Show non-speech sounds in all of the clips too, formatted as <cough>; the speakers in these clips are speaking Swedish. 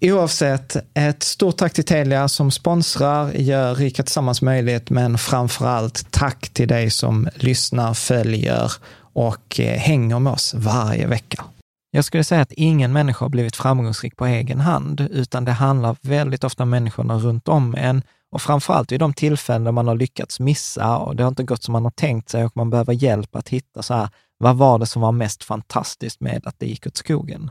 Oavsett, ett stort tack till Telia som sponsrar, gör Rika Tillsammans möjligt, men framför allt tack till dig som lyssnar, följer och eh, hänger med oss varje vecka. Jag skulle säga att ingen människa har blivit framgångsrik på egen hand, utan det handlar väldigt ofta om människorna runt om en och framför allt i de tillfällen där man har lyckats missa och det har inte gått som man har tänkt sig och man behöver hjälp att hitta så här, vad var det som var mest fantastiskt med att det gick åt skogen?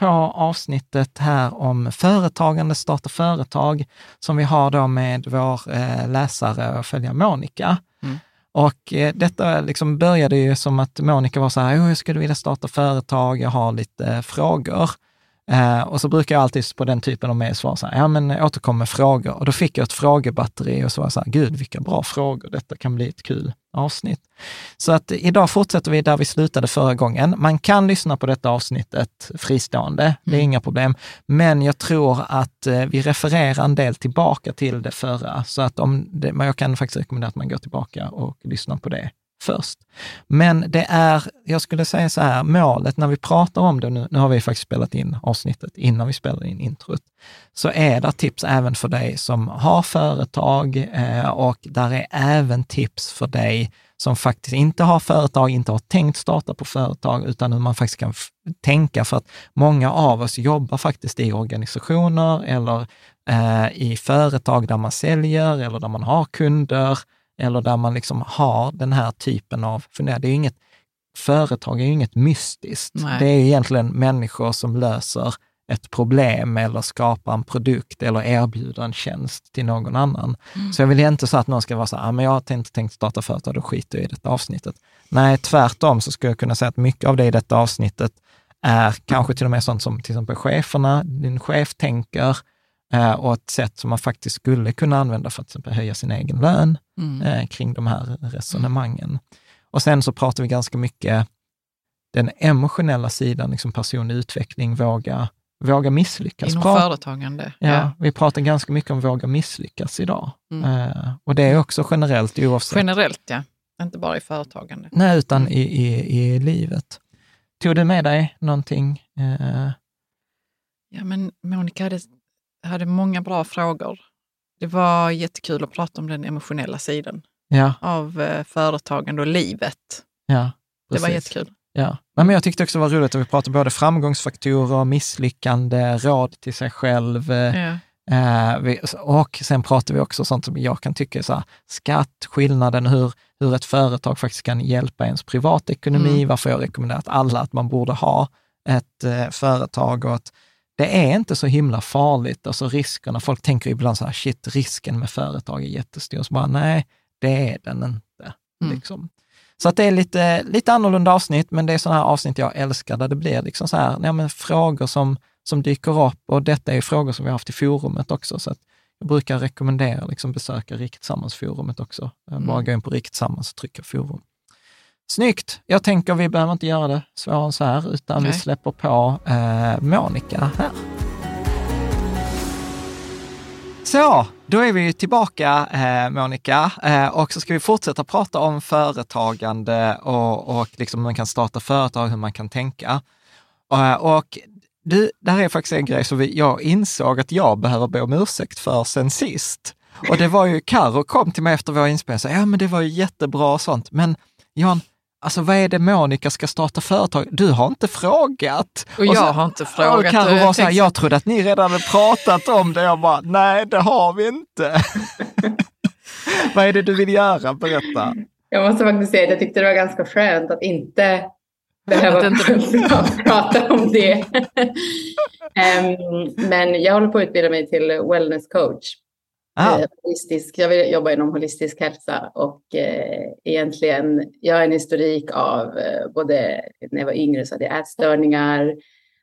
på avsnittet här om företagande, starta företag, som vi har då med vår eh, läsare och följare Monica. Mm. Och eh, detta liksom började ju som att Monica var så här, jag skulle vilja starta företag, jag har lite eh, frågor. Eh, och så brukar jag alltid på den typen av mejl svara så här, ja men återkom med frågor. Och då fick jag ett frågebatteri och så var jag så här, gud vilka bra frågor, detta kan bli ett kul avsnitt. Så att idag fortsätter vi där vi slutade förra gången. Man kan lyssna på detta avsnittet fristående, det är mm. inga problem. Men jag tror att eh, vi refererar en del tillbaka till det förra, så att om det, jag kan faktiskt rekommendera att man går tillbaka och lyssnar på det först. Men det är, jag skulle säga så här, målet när vi pratar om det, nu, nu har vi faktiskt spelat in avsnittet innan vi spelade in introt, så är det tips även för dig som har företag eh, och där är även tips för dig som faktiskt inte har företag, inte har tänkt starta på företag, utan hur man faktiskt kan tänka för att många av oss jobbar faktiskt i organisationer eller eh, i företag där man säljer eller där man har kunder eller där man liksom har den här typen av funderingar. Det är inget, företag är ju inget mystiskt. Nej. Det är egentligen människor som löser ett problem eller skapar en produkt eller erbjuder en tjänst till någon annan. Mm. Så jag vill inte så att någon ska vara så här, ah, men jag har inte tänkt starta företag, då skiter jag i detta avsnittet. Nej, tvärtom så skulle jag kunna säga att mycket av det i detta avsnittet är kanske till och med sånt som till exempel cheferna, din chef tänker, och ett sätt som man faktiskt skulle kunna använda för att exempel höja sin egen lön mm. eh, kring de här resonemangen. Och sen så pratar vi ganska mycket den emotionella sidan, liksom personlig utveckling, våga, våga misslyckas. Inom Prat företagande. Ja, ja, Vi pratar ganska mycket om våga misslyckas idag. Mm. Eh, och det är också generellt oavsett. Generellt, ja. Inte bara i företagande. Nej, utan i, i, i livet. Tog du med dig någonting? Eh, Ja, men Monica hade, hade många bra frågor. Det var jättekul att prata om den emotionella sidan ja, av eh, företagande och livet. ja. Det var precis. jättekul. Ja. Men jag tyckte också det var roligt att vi pratade både framgångsfaktorer, misslyckande, råd till sig själv. eh, Ja. Eh, och sen pratar vi också sånt som jag kan tycka är så här, skatt, skillnaden, hur, hur ett företag faktiskt kan hjälpa ens privatekonomi, Mm. varför jag rekommenderat alla att man borde ha ett företag och att det är inte så himla farligt, alltså riskerna, folk tänker ibland så här, shit, risken med företag är jättestor, så bara nej, det är den inte. Mm. Liksom. Så att det är lite, lite annorlunda avsnitt, men det är sådana här avsnitt jag älskar, där det blir liksom så här, nej, men frågor som, som dyker upp och detta är frågor som vi har haft i forumet också, så att jag brukar rekommendera liksom besöka Riket Tillsammans-forumet också. Mm. Bara gå in på Riket Tillsammans och trycka forum. Snyggt! Jag tänker vi behöver inte göra det svårare än så här, utan Nej. vi släpper på eh, Monica här. Så, då är vi tillbaka, eh, Monica, eh, och så ska vi fortsätta prata om företagande och, och liksom hur man kan starta företag, hur man kan tänka. Eh, och du, det här är faktiskt en grej som vi, jag insåg att jag behöver be om ursäkt för sen sist. Och det var ju, Karo kom till mig efter vår inspelning och sa, ja men det var ju jättebra och sånt, men Jan, alltså vad är det Monica ska starta företag? Du har inte frågat. Och jag så- har inte och frågat. Och jag var så här, jag trodde att ni redan hade pratat om det. Jag bara, nej det har vi inte. <laughs> vad är det du vill göra? Berätta. Jag måste faktiskt säga att jag tyckte det var ganska skönt att inte behöva <laughs> prata om det. <laughs> Em, men jag håller på att utbilda mig till wellness coach. Ah, Eh, holistisk, jag vill jobba inom holistisk hälsa och eh, egentligen, jag har en historik av eh, både när jag var yngre så hade jag ätstörningar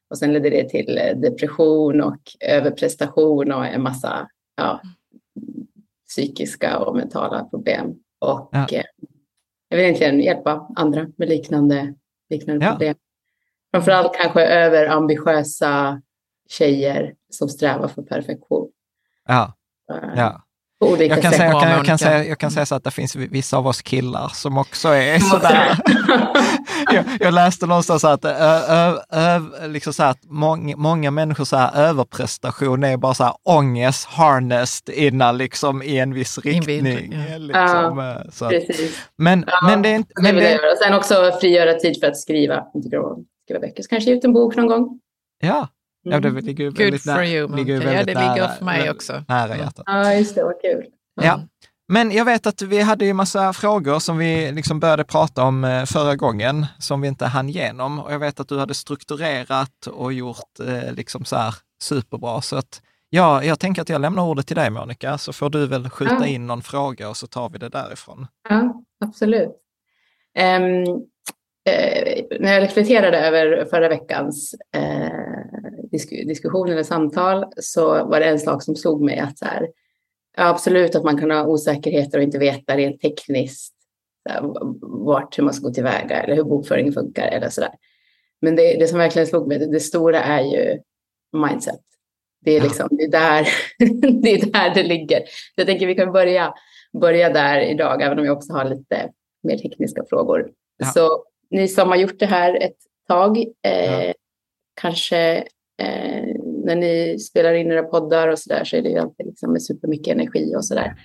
och sen ledde det till eh, depression och överprestation och en massa ja, psykiska och mentala problem. Och Ja. eh, jag vill egentligen hjälpa andra med liknande, liknande Ja. problem. Framförallt kanske överambitiösa tjejer som strävar för perfektion. ja, ja. Jag kan, säga, jag, kan, jag, kan säga, jag kan säga så att det finns vissa av oss killar som också är sådär. <laughs> jag, jag läste någonstans att, ö, ö, ö, liksom så att många, många människor så här, överprestation är bara så här, ångest harnessed innan liksom i en viss riktning. Liksom, eh, så att, Precis. men, Ja, men det är inte... Men det. Och sen också frigöra tid för att skriva. Skriva böcker. Så kanske ut en bok någon gång. ja, ja, det Mm. ligger ju Good väldigt for nä- you, ligger ju Monica. Ja, det ligger nära- för mig också. Nära Ja. hjärtat. Ja, just det. Vad kul. Ja. Men jag vet att vi hade ju massa frågor som vi liksom började prata om eh, förra gången, som vi inte hann igenom. Och jag vet att du hade strukturerat och gjort eh, liksom så här superbra. Så att ja, jag tänker att jag lämnar ordet till dig Monica, så får du väl skjuta Ja. in någon fråga och så tar vi det därifrån. Ja, absolut. Ehm, eh, när jag reflekterade över förra veckans eh, disku, diskussion eller samtal så var det en sak som slog mig att så här, absolut att man kan ha osäkerheter och inte veta rent tekniskt så här, vart hur man ska gå tillväga eller hur bokföringen funkar eller sådär. Men det, det som verkligen slog mig, det, det stora är ju mindset. Det är, liksom, det, är där, <laughs> det är där det ligger. Så jag tänker vi kan börja, börja där idag, även om jag också har lite mer tekniska frågor. Ja. Så ni som har gjort det här ett tag, eh, Ja. kanske eh, när ni spelar in era poddar och så där så är det ju alltid liksom med supermycket energi och så där.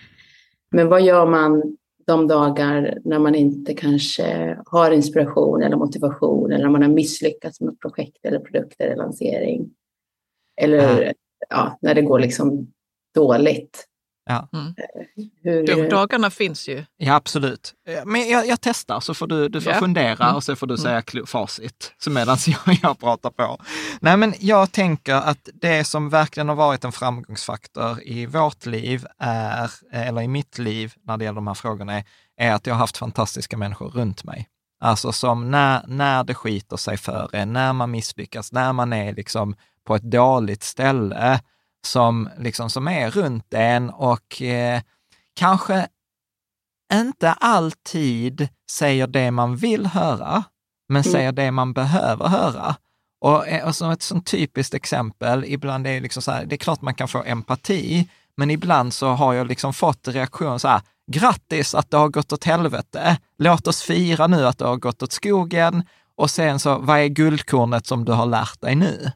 Men vad gör man de dagar när man inte kanske har inspiration eller motivation eller när man har misslyckats med ett projekt eller produkt eller lansering? Eller ja, när det går liksom dåligt. Ja. Mm. Hur, De dagarna finns ju. Ja, absolut. Eh, Men jag, jag testar, så får du, du får Ja. fundera Mm. och så får du säga klo- facit medan <laughs> jag, jag pratar på. Nej, men jag tänker att det som verkligen har varit en framgångsfaktor i vårt liv, är, eller i mitt liv när det gäller de här frågorna, är, är att jag har haft fantastiska människor runt mig. Alltså som när, när det skiter sig för en, när man misslyckas, när man är liksom på ett dåligt ställe, som, liksom, som är runt en och eh, kanske inte alltid säger det man vill höra, men Mm. säger det man behöver höra. Och, eh, och som ett sånt typiskt exempel, ibland är det liksom så här, det är klart man kan få empati, men ibland så har jag liksom fått reaktion så här, grattis att det har gått åt helvete, låt oss fira nu att det har gått åt skogen. Och sen så, vad är guldkornet som du har lärt dig nu?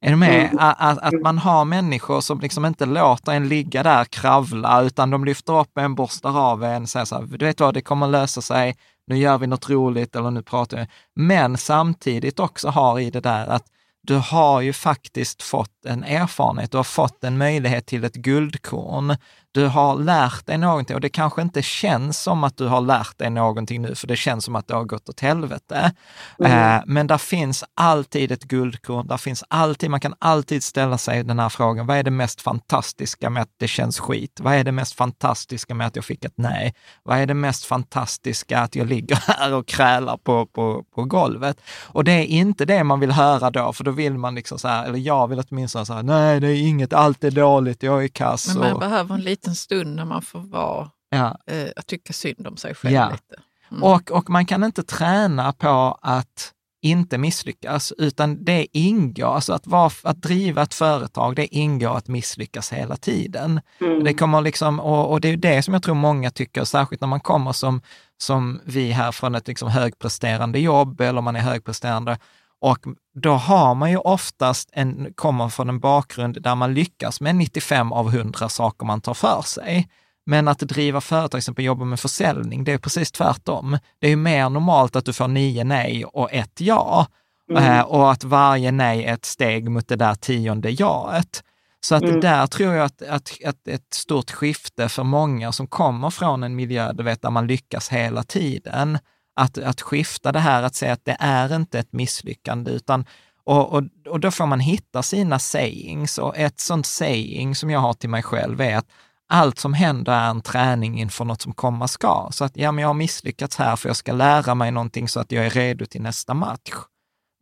Är du med? Mm. Att, att man har människor som liksom inte låter en ligga där kravla, utan de lyfter upp en, borstar av en, säger så här, du vet vad, det kommer lösa sig, nu gör vi något roligt eller nu pratar vi. Men samtidigt också har i det där att du har ju faktiskt fått en erfarenhet, du har fått en möjlighet till ett guldkorn. Du har lärt dig någonting och det kanske inte känns som att du har lärt dig någonting nu, för det känns som att det har gått åt helvete. Mm. Eh, men där finns alltid ett guldkorn, där finns alltid, man kan alltid ställa sig den här frågan, vad är det mest fantastiska med att det känns skit? Vad är det mest fantastiska med att jag fick ett nej? Vad är det mest fantastiska att jag ligger <laughs> här och krälar på, på, på golvet? Och det är inte det man vill höra då, för då vill man liksom så här, eller jag vill åtminstone så här, nej det är inget, allt är dåligt, jag är kass. Men man och, behöver en liten stund när man får vara, ja. eh, att tycka synd om sig själv Ja. lite. Mm. Och, och man kan inte träna på att inte misslyckas, utan det ingår, alltså att, vara, att driva ett företag, det ingår att misslyckas hela tiden. Mm. Det kommer liksom, och, och det är det som jag tror många tycker, särskilt när man kommer som, som vi här från ett liksom högpresterande jobb eller man är högpresterande. Och då har man ju oftast en, kommer från en bakgrund där man lyckas med 95 av 100 saker man tar för sig. Men att driva företag, till exempel jobba med försäljning, det är precis tvärtom. Det är ju mer normalt att du får nio nej och ett ja. Mm. Eh, och att varje nej är ett steg mot det där tionde jaet. Så att Mm. där tror jag att, att, att ett stort skifte för många som kommer från en miljö du vet, där man lyckas hela tiden, att, att skifta det här, att säga att det är inte ett misslyckande, utan och, och, och då får man hitta sina sayings. Och ett sånt saying som jag har till mig själv är att allt som händer är en träning inför något som komma ska. Så att ja, men jag har misslyckats här för jag ska lära mig någonting så att jag är redo till nästa match.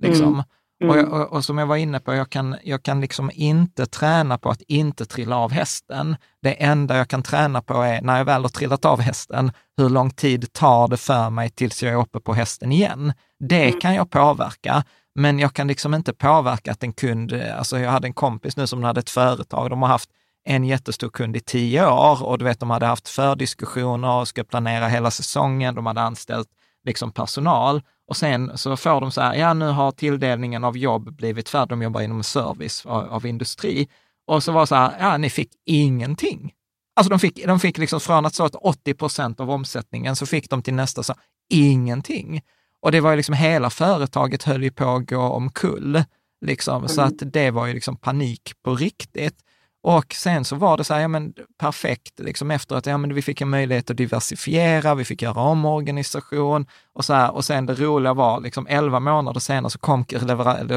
Liksom. Mm. Och, jag, och, och som jag var inne på, jag kan, jag kan liksom inte träna på att inte trilla av hästen. Det enda jag kan träna på är, när jag väl har trillat av hästen, hur lång tid tar det för mig tills jag är uppe på hästen igen? Det Mm. kan jag påverka, men jag kan liksom inte påverka att en kund, alltså jag hade en kompis nu som hade ett företag, de har haft en jättestor kund i tio år och du vet, de hade haft fördiskussioner och ska planera hela säsongen, de hade anställt liksom personal och sen så får de så här, ja nu har tilldelningen av jobb blivit färdig, de jobbar inom service av, av industri. Och så var det så här, ja ni fick ingenting. Alltså de fick, de fick liksom från att så att 80 procent av omsättningen så fick de till nästa så ingenting. Och det var ju liksom hela företaget höll ju på att gå omkull. Liksom, Så Mm. att det var ju liksom panik på riktigt. Och sen så var det så här, ja men perfekt, liksom efter att ja, men vi fick en möjlighet att diversifiera, vi fick göra omorganisation och så här. Och sen det roliga var, liksom 11 månader senare så kom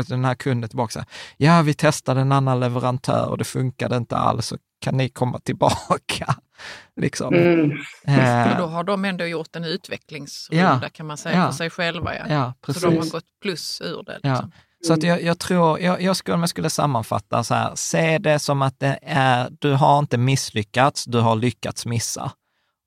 den här kunden tillbaka, så här, ja vi testade en annan leverantör och det funkade inte alls, så kan ni komma tillbaka? <laughs> liksom. Mm. Eh, Och då har de ändå gjort en utvecklingsrunda Ja. kan man säga Ja. för sig själva. Ja. ja, Så de har gått plus ur det. Ja. Liksom. Så att jag, jag tror, jag, jag skulle, om jag skulle sammanfatta så här, se det som att det är, du har inte misslyckats, du har lyckats missa.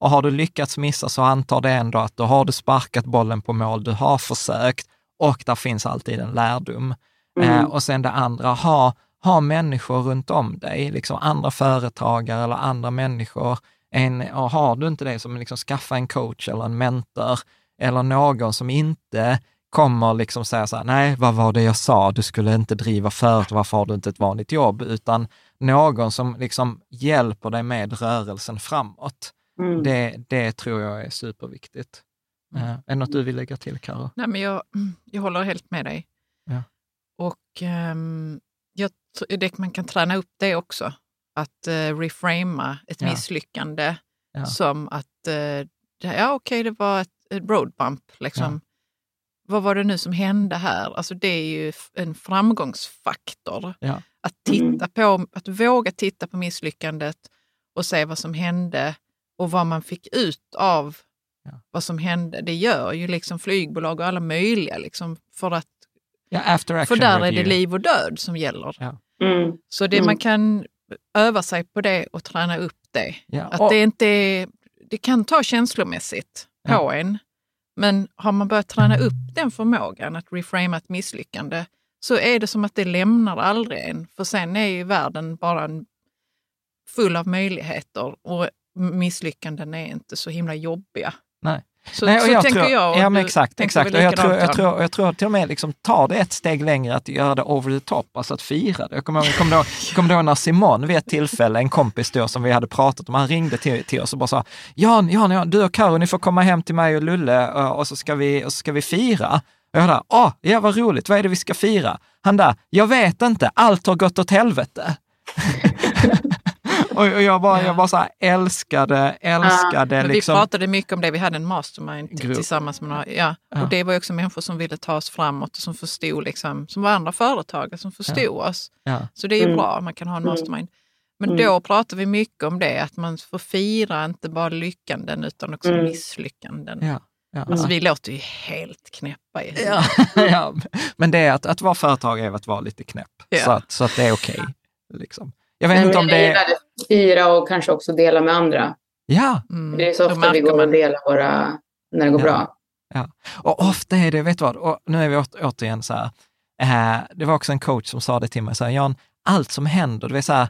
Och har du lyckats missa så antar det ändå att då har du sparkat bollen på mål, du har försökt och där finns alltid en lärdom. Mm. Eh, och sen det andra, ha, ha människor runt om dig, liksom andra företagare eller andra människor. En, och har du inte det, som liksom skaffa en coach eller en mentor eller någon som inte kommer liksom säga så här, nej, vad var det jag sa, du skulle inte driva företag, varför har du inte ett vanligt jobb? Utan någon som liksom hjälper dig med rörelsen framåt. Mm. Det, det tror jag är superviktigt. Eh, är det något du vill lägga till, Karo? Nej, men jag, jag håller helt med dig. Ja. Och ehm, jag, det, man kan träna upp det också. Att uh, reframa ett Ja. misslyckande Ja. som att uh, det, ja, okej, det var ett, ett road bump. Liksom. Vad var det nu som hände här? Alltså, det är ju en framgångsfaktor. Ja. Att, titta på, att våga titta på misslyckandet och se vad som hände och vad man fick ut av Ja. vad som hände. Det gör ju liksom flygbolag och alla möjliga. Liksom, för, att, Ja, after för där är review. det liv och död som gäller. Ja. Mm. Så det, Mm. man kan öva sig på det och träna upp det. Ja, Att och- det, inte är, det kan ta känslomässigt på Ja. en. Men har man börjat träna upp den förmågan att reframa ett misslyckande så är det som att det lämnar aldrig en. För sen är ju världen bara en, full av möjligheter och misslyckanden är inte så himla jobbiga. Nej. Så, Nej, och så jag tänker tror, jag. Ja, men exakt. exakt. Och jag, tror, jag, tror, jag tror till och med liksom ta det ett steg längre, att göra det over the top, alltså att fira det. Jag kommer ihåg, jag kommer ihåg när Simon vid ett tillfälle, en kompis då som vi hade pratat om, han ringde till, till oss och bara sa, Jan, Jan, Jan du och Karo, ni får komma hem till mig och Lulle och, och, så, ska vi, och så ska vi fira. Och jag där, åh, ja vad roligt, vad är det vi ska fira? Han där, jag vet inte, allt har gått åt helvete. <laughs> och, och jag bara, jag bara så här älskade, älskade Men liksom. Vi pratade mycket om det, vi hade en mastermind Grupp. tillsammans med några, ja. Ja. Och det var också människor som ville ta oss framåt och som förstod, liksom, som var andra företagare som förstod oss. Ja. Så det är ju Mm. bra, man kan ha en Mm. mastermind. Men Mm. då pratade vi mycket om det, att man får fira inte bara lyckanden utan också Mm. misslyckanden. Ja, ja. Alltså vi låter ju helt knäppa i. Ja, <laughs> ja, men det är att, att vara företagare är att vara lite knäpp. Ja. Så, att, så att det är okej. liksom. Jag vet Men inte om det är... Fira och kanske också dela med andra. Ja, Mm. Det är så ofta vi går man- och delar våra, när det går Ja. bra. och ofta är det, vet du vad, och nu är vi åter, återigen så här, eh, det var också en coach som sa det till mig, så här, Jan, allt som händer, det vill säga,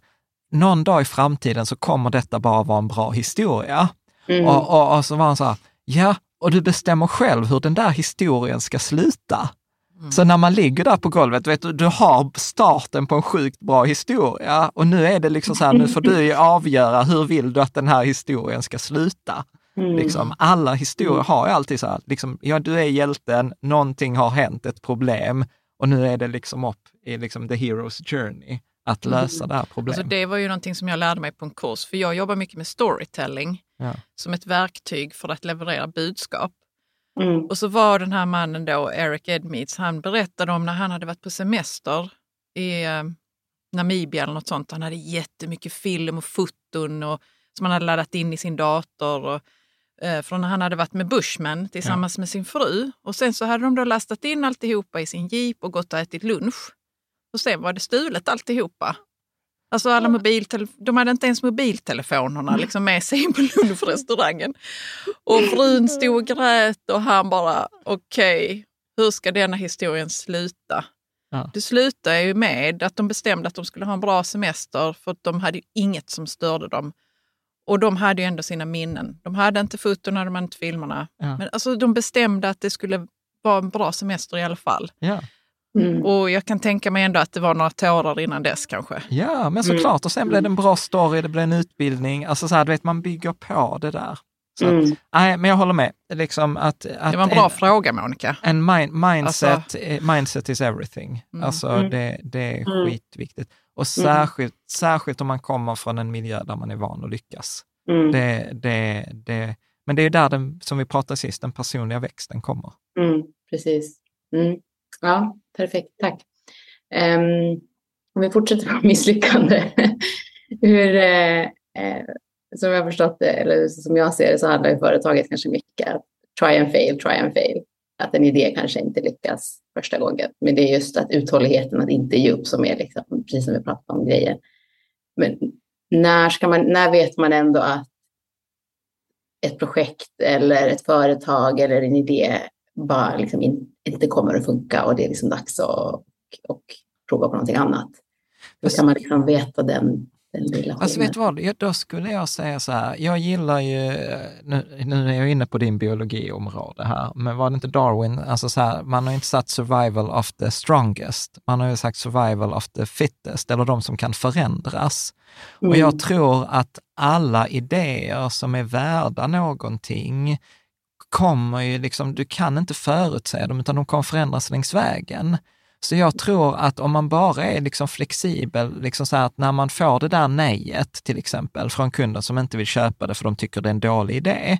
någon dag i framtiden så kommer detta bara vara en bra historia. Mm. Och, och, och så var han så här, ja, och du bestämmer själv hur den där historien ska sluta. Mm. Så när man ligger där på golvet, vet du, du har starten på en sjukt bra historia och nu är det liksom så här, nu får du ju avgöra hur vill du att den här historien ska sluta. Mm. Liksom, alla historier har ju alltid så här, liksom, ja du är hjälten, någonting har hänt, ett problem och nu är det liksom upp i liksom the hero's journey att lösa det här problemet. Alltså det var ju någonting som jag lärde mig på en kurs, för jag jobbar mycket med storytelling Ja. som ett verktyg för att leverera budskap. Mm. Och så var den här mannen då, Eric Edmeades, han berättade om när han hade varit på semester i eh, Namibia eller något sånt. Han hade jättemycket film och foton och, som han hade laddat in i sin dator. Och, eh, från när han hade varit med Bushman tillsammans med sin fru. Och sen så hade de då lastat in alltihopa i sin jeep och gått och ätit lunch. Och sen var det stulet alltihopa. Alltså alla de hade inte ens mobiltelefonerna liksom med sig in på lunchrestaurangen. Och frun stod och grät och han bara, okej, hur ska denna historien sluta? Ja. Det slutade ju med att de bestämde att de skulle ha en bra semester för att de hade inget som störde dem. Och de hade ju ändå sina minnen. De hade inte fotona, de hade inte filmerna. Ja. Men alltså, de bestämde att det skulle vara en bra semester i alla fall. Ja. Mm. Och jag kan tänka mig ändå att det var några tårar innan dess kanske. Ja, men såklart. Och sen blev det en bra story, det blev en utbildning. Alltså så här, du vet, man bygger på det där. Så att, Mm. nej, men jag håller med. Liksom att, att Det var en bra en, fråga Monica. en mind, mindset, Alltså- eh, mindset is everything. Mm. Alltså Mm. det, det är Mm. skitviktigt. Och särskilt, särskilt om man kommer från en miljö där man är van att lyckas. Mm. Det, det, det, men det är där den, som vi pratade sist, den personliga växten kommer. Mm. Precis. Mm. Ja, perfekt. Tack. Um, om vi fortsätter på <laughs> misslyckande. Hur, eh, eh, som jag har förstått det, eller som jag ser det, så handlar företaget kanske mycket om try and fail, try and fail. Att en idé kanske inte lyckas första gången. Men det är just att uthålligheten att inte ge upp som är liksom, precis som vi pratade om grejer. Men när, ska man, när vet man ändå att ett projekt eller ett företag eller en idé bara liksom in, inte kommer att funka och det är liksom dags att och, och prova på någonting annat. Då kan man liksom veta den, Alltså vet du vad, då skulle jag säga så här, jag gillar ju, nu, nu är jag inne på din biologiområde här, men var det inte Darwin, alltså så här, man har inte satt survival of the strongest, man har ju sagt survival of the fittest, eller de som kan förändras. Och Mm. jag tror att alla idéer som är värda någonting kommer ju liksom, du kan inte förutse dem, utan de kommer förändras längs vägen. Så jag tror att om man bara är liksom flexibel, liksom så här att när man får det där nejet till exempel från kunden som inte vill köpa det för de tycker det är en dålig idé,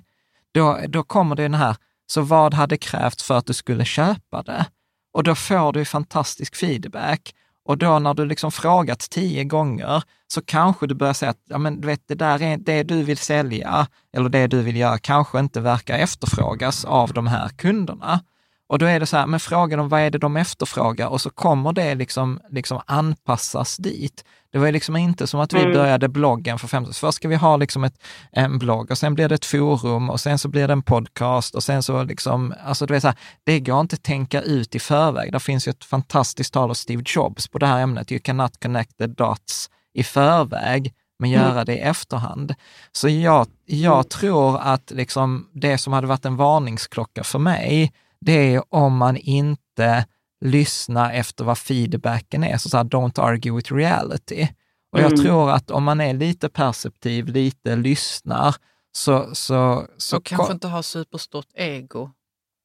då, då kommer det den här, så vad hade krävts för att du skulle köpa det? Och då får du ju fantastisk feedback. Och då när du liksom frågat tio gånger så kanske du börjar säga att ja, men du vet, det där är det du vill sälja eller det du vill göra kanske inte verkar efterfrågas av de här kunderna. Och då är det så här, men fråga dem vad är det de efterfrågar och så kommer det liksom, liksom anpassas dit. Det var ju liksom inte som att vi Mm. började bloggen för 15 Först ska vi ha liksom ett, en blogg och sen blir det ett forum och sen så blir det en podcast och sen så liksom, alltså du vet så här, det går inte att tänka ut i förväg. Det finns ju ett fantastiskt tal av Steve Jobs på det här ämnet, you cannot connect the dots i förväg. men göra det i efterhand. Så jag, jag tror att liksom det som hade varit en varningsklocka för mig, det är om man inte lyssnar efter vad feedbacken är, så, så här, don't argue with reality. Och jag Mm. tror att om man är lite perceptiv, lite lyssnar, så... så, så Och kanske inte ha superstort ego.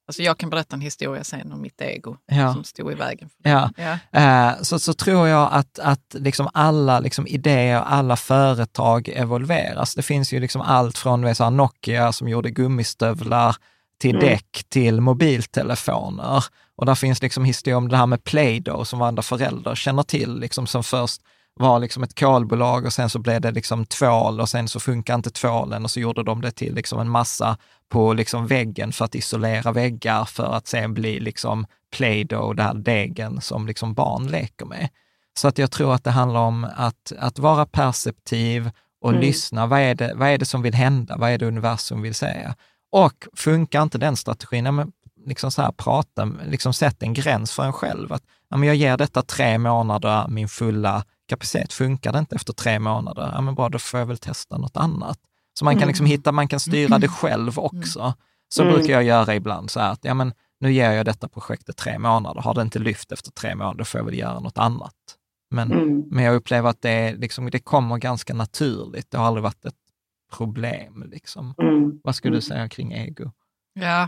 Alltså jag kan berätta en historia sen om mitt ego Ja. som stod i vägen. För det. Ja. Ja. Eh, så, så tror jag att, att liksom alla liksom idéer, alla företag evolveras. Det finns ju liksom allt från så Nokia som gjorde gummistövlar till Mm. däck till mobiltelefoner. Och där finns liksom historia om det här med Play-Doh som varandra föräldrar känner till, liksom som först var liksom ett kolbolag och sen så blev det liksom tvål och sen så funkar inte tvålen och så gjorde de det till liksom en massa på liksom väggen för att isolera väggar för att sen bli liksom Play-Doh, den här degen som liksom barn leker med. Så att jag tror att det handlar om att, att vara perceptiv och Mm. lyssna. Vad är, det, vad är det som vill hända? Vad är det universum vill säga? Och funkar inte den strategin, ja, men liksom så här, prata, liksom sätt en gräns för en själv. Att, ja, men jag ger detta tre månader, min fulla kapacitet. Funkar det inte efter tre månader, ja, men bra, då får jag väl testa något annat. Så man kan liksom hitta, man kan styra det själv också. Så Mm. brukar jag göra ibland, så här att ja, men nu ger jag detta projektet tre månader. Har det inte lyft efter tre månader, får jag väl göra något annat. Men, Mm. men jag upplever att det, liksom, det kommer ganska naturligt. Det har aldrig varit ett problem. Liksom. Mm. Vad skulle du Mm. säga kring ego? Ja.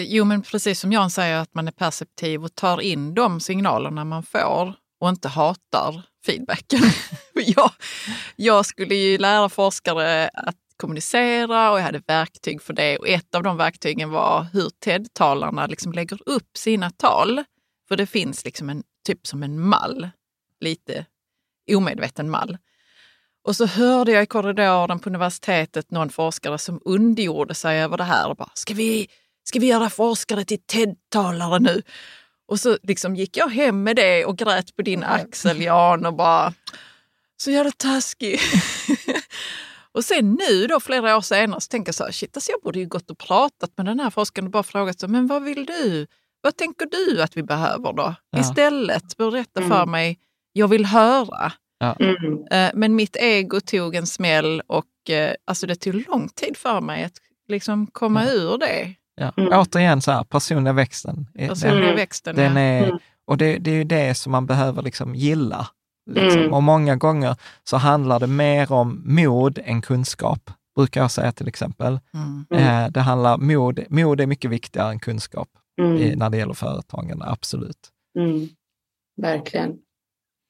Jo, men precis som Jan säger, att man är perceptiv och tar in de signalerna man får och inte hatar feedbacken. <laughs> jag, jag skulle ju lära forskare att kommunicera och jag hade verktyg för det. Och ett av de verktygen var hur TED-talarna liksom lägger upp sina tal. För det finns liksom en typ som en mall, lite omedveten mall. Och så hörde jag i korridoren på universitetet någon forskare som ondgjorde sig över det här och bara, ska vi, ska vi göra forskare till TED-talare nu? Och så liksom gick jag hem med det och grät på din axel Jan och bara, så jävla taskig. <laughs> och sen nu då flera år senare så tänker jag så här, shit alltså jag borde ju gått och pratat med den här forskaren och bara frågat så, men vad vill du? Vad tänker du att vi behöver då? Ja. Istället, berätta för Mm. mig, jag vill höra. Mm. Eh, Men mitt ego tog en smäll och eh, alltså det tog lång tid för mig att liksom komma Ja. ur det. Ja. Mm. Återigen, så här, personliga växten. Eh, Personliga Den, växten. den ja. är, Mm. och det, det är ju det som man behöver liksom gilla. Liksom. Mm. Och många gånger så handlar det mer om mod än kunskap, brukar jag säga till exempel. Mm. Det handlar, mod, mod är mycket viktigare än kunskap Mm. i, när det gäller företagande, absolut. Mm. Verkligen.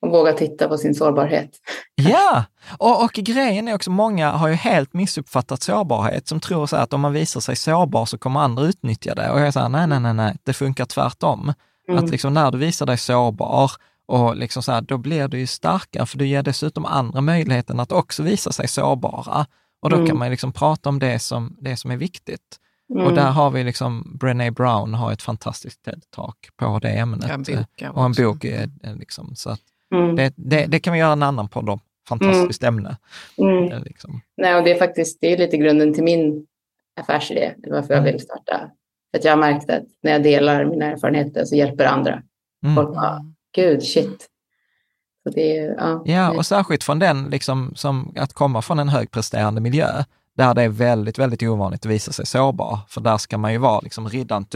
Och våga titta på sin sårbarhet. Ja, och, och grejen är också, många har ju helt missuppfattat sårbarhet, som tror så att om man visar sig sårbar så kommer andra utnyttja det. Och jag säger nej, nej, nej, nej, det funkar tvärtom. Mm. Att liksom när du visar dig sårbar, och liksom så här, då blir du ju starkare, för du ger dessutom andra möjligheten att också visa sig sårbara. Och då Mm. kan man liksom prata om det som, det som är viktigt. Mm. Och där har vi liksom, Brené Brown har ett fantastiskt TED-talk på det ämnet. En och en bok. Liksom, så att Mm. det, det, det kan vi göra en annan podd om. Fantastiskt ämne. Mm. Det är Liksom. Nej, och det är faktiskt det är lite grunden till min affärsidé, varför jag Mm. vill starta. För att jag har märkt att när jag delar mina erfarenheter så hjälper andra. Mm. Folk bara, gud, shit. Så det ja, Ja, och särskilt från den, liksom, som att komma från en högpresterande miljö, där det är väldigt, väldigt ovanligt att visa sig sårbar. För där ska man ju vara liksom riddaren,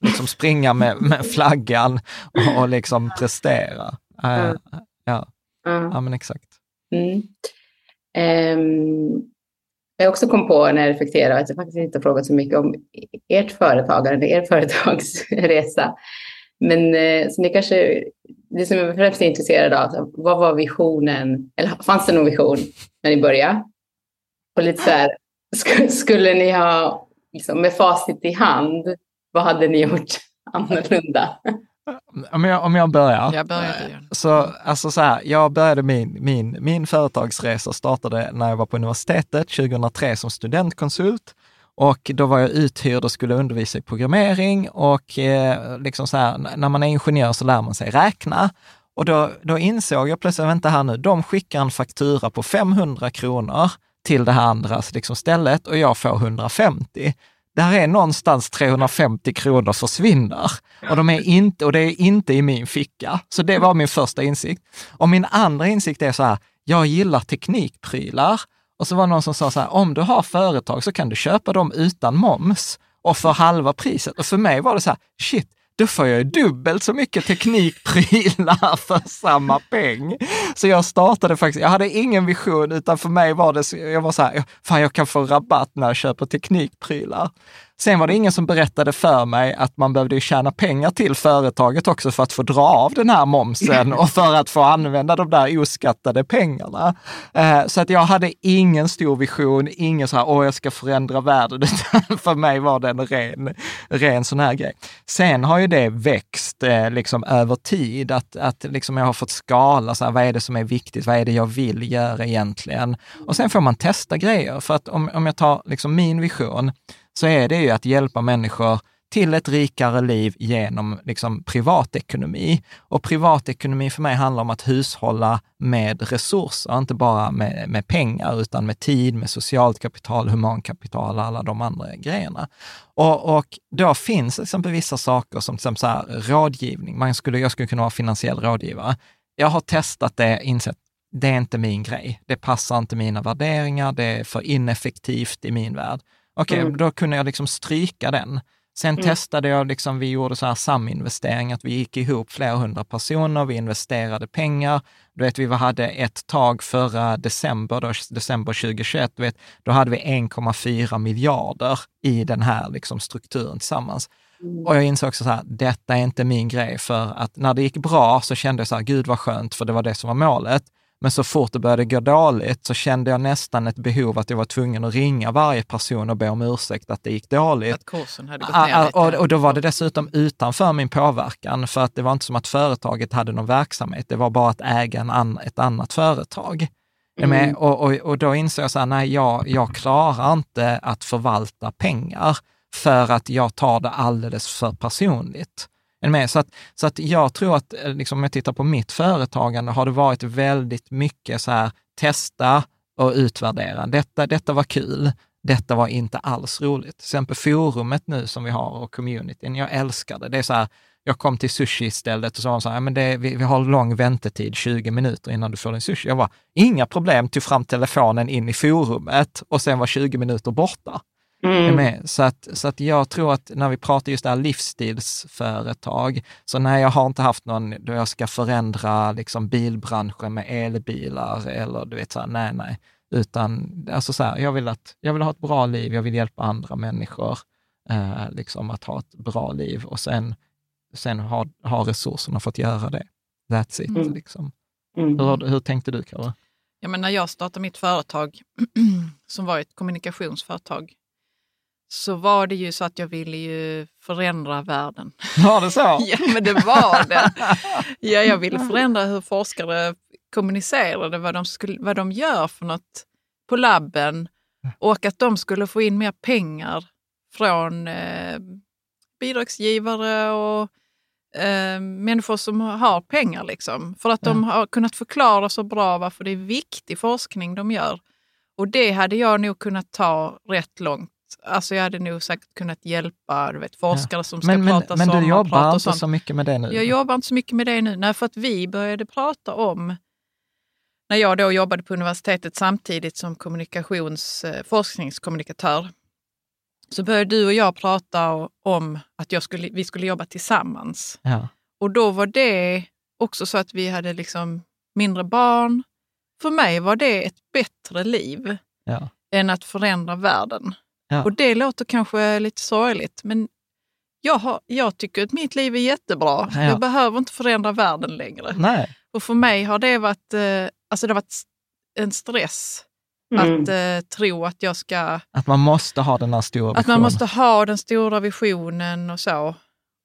liksom springa med, med flaggan och, och liksom prestera. Ja, ja. ja, men exakt. Mm. Ehm, jag också kom på när jag reflekterade att jag faktiskt inte har frågat så mycket om ert företagande, er <laughs> företagsresa. Men eh, så ni kanske, det som jag främst är intresserad av, vad var visionen, eller fanns det någon vision när ni började? Och lite så här, sk- skulle ni ha, liksom, med facit i hand, vad hade ni gjort <laughs> annorlunda? Om jag, om jag börjar. Jag igen. Så, alltså så här, jag började min, min, min företagsresa startade när jag var på universitetet 2003 som studentkonsult. Och då var jag uthyrd och skulle undervisa i programmering och eh, liksom så här, när man är ingenjör så lär man sig räkna. Och då, då insåg jag plötsligt, vänta här nu, de skickar en faktura på 500 kronor till det här andra liksom stället och jag får 150. Där är någonstans 350 kronor försvinner och, de är inte, och det är inte i min ficka. Så det var min första insikt. Och min andra insikt är så här, jag gillar teknikprylar. Och så var det någon som sa så här, om du har företag så kan du köpa dem utan moms och för halva priset. Och för mig var det så här, shit, då får jag ju dubbelt så mycket teknikprylar för samma peng. Så jag startade faktiskt, jag hade ingen vision, utan för mig var det, jag var så här, fan jag kan få rabatt när jag köper teknikprylar. Sen var det ingen som berättade för mig att man behövde tjäna pengar till företaget också för att få dra av den här momsen och <laughs> för att få använda de där oskattade pengarna. Eh, så att jag hade ingen stor vision, ingen så här, åh jag ska förändra världen, <laughs> för mig var det en ren, ren sån här grej. Sen har ju det växt eh, liksom över tid, att, att liksom jag har fått skala, så här, vad är det som är viktigt, vad är det jag vill göra egentligen? Och sen får man testa grejer, för att om, om jag tar liksom min vision, så är det ju att hjälpa människor till ett rikare liv genom liksom privatekonomi. Och privatekonomi för mig handlar om att hushålla med resurser, inte bara med, med pengar, utan med tid, med socialt kapital, humankapital och alla de andra grejerna. Och, och då finns till exempel vissa saker som till exempel så här, rådgivning. Man skulle, jag skulle kunna vara finansiell rådgivare. Jag har testat det, insett det är inte min grej. Det passar inte mina värderingar, det är för ineffektivt i min värld. Okej, okay, mm. då kunde jag liksom stryka den. Sen mm. testade jag, liksom, vi gjorde så här saminvestering, att vi gick ihop flera hundra personer, vi investerade pengar. Du vet, vi hade ett tag förra december, då, december 2021, du vet, då hade vi 1,4 miljarder i den här liksom, strukturen tillsammans. Mm. Och jag insåg också så här, detta är inte min grej, för att när det gick bra så kände jag så här, gud vad skönt, för det var det som var målet. Men så fort det började gå dåligt så kände jag nästan ett behov att jag var tvungen att ringa varje person och be om ursäkt att det gick dåligt. Att kursen hade gått ner lite. Och, och då var det dessutom utanför min påverkan, för att det var inte som att företaget hade någon verksamhet, det var bara att äga en an, ett annat företag. Mm. Och, och, och då insåg jag så här, nej, jag, jag klarar inte att förvalta pengar för att jag tar det alldeles för personligt. Med? Så, att, så att jag tror att, eh, liksom, om jag tittar på mitt företagande, har det varit väldigt mycket så här, testa och utvärdera. Detta, detta var kul, detta var inte alls roligt. Till exempel forumet nu som vi har och communityn, jag älskar det. Det är så här, jag kom till sushi-stället och sa så här, men det, vi, vi har lång väntetid, 20 minuter innan du får din sushi. Jag var inga problem, tog fram telefonen in i forumet och sen var 20 minuter borta. Mm. Med. Så, att, så att jag tror att när vi pratar just det här livsstilsföretag, så nej, jag har inte haft någon då jag ska förändra liksom bilbranschen med elbilar eller du vet så här, nej, nej. Utan alltså så här, jag, vill att, jag vill ha ett bra liv, jag vill hjälpa andra människor eh, liksom att ha ett bra liv och sen, sen ha, ha resurserna för att göra det. That's it. Mm. Liksom. Mm. Hur, hur tänkte du, Karin? Ja, men när jag startade mitt företag, <clears throat> som var ett kommunikationsföretag, så var det ju så att jag ville ju förändra världen. Var det så? <laughs> ja, men det var det. Ja, jag ville förändra hur forskare kommunicerade, vad de, skulle, vad de gör för något på labben och att de skulle få in mer pengar från eh, bidragsgivare och eh, människor som har pengar. Liksom, för att ja. de har kunnat förklara så bra varför det är viktig forskning de gör. Och det hade jag nog kunnat ta rätt långt Alltså jag hade nog säkert kunnat hjälpa du vet, forskare ja. som ska men, prata men, Men du jobbar inte så mycket med det nu? Jag jobbar inte så mycket med det nu. Nej, för att vi började prata om, när jag då jobbade på universitetet samtidigt som kommunikations, eh, forskningskommunikatör, så började du och jag prata om att jag skulle, vi skulle jobba tillsammans. Ja. Och då var det också så att vi hade liksom mindre barn. För mig var det ett bättre liv ja. än att förändra världen. Ja. Och det låter kanske lite sorgligt, men jag, har, jag tycker att mitt liv är jättebra. Ja. Jag behöver inte förändra världen längre. Nej. Och för mig har det varit, eh, alltså det har varit en stress mm. att eh, tro att jag ska... Att man måste ha den här stora visionen. Att man måste ha den stora visionen och så.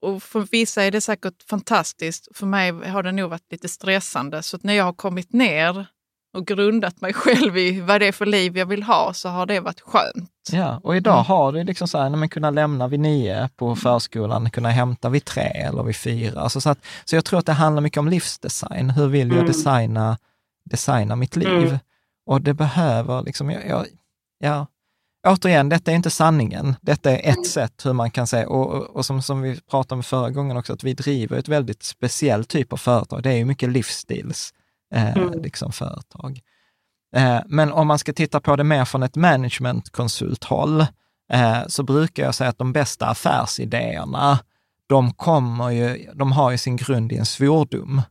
Och för vissa är det säkert fantastiskt. För mig har det nog varit lite stressande. Så när jag har kommit ner och grundat mig själv i vad det är för liv jag vill ha så har det varit skönt. Ja, och idag mm. har du liksom så här, när man kunna lämna vid nio på förskolan, kunna hämta vid tre eller vid fyra. Alltså så, att, så jag tror att det handlar mycket om livsdesign. Hur vill jag mm. designa, designa mitt liv? Mm. Och det behöver liksom, jag, jag, ja, återigen, detta är inte sanningen. Detta är ett mm. sätt hur man kan säga, och, och, och, som, som vi pratade om förra gången också, att vi driver ett väldigt speciellt typ av företag. Det är ju mycket livsstils eh, Mm. liksom företag. Eh, men om man ska titta på det mer från ett managementkonsulthåll, eh, så brukar jag säga att de bästa affärsidéerna, de kommer ju, de har ju sin grund i en svordom.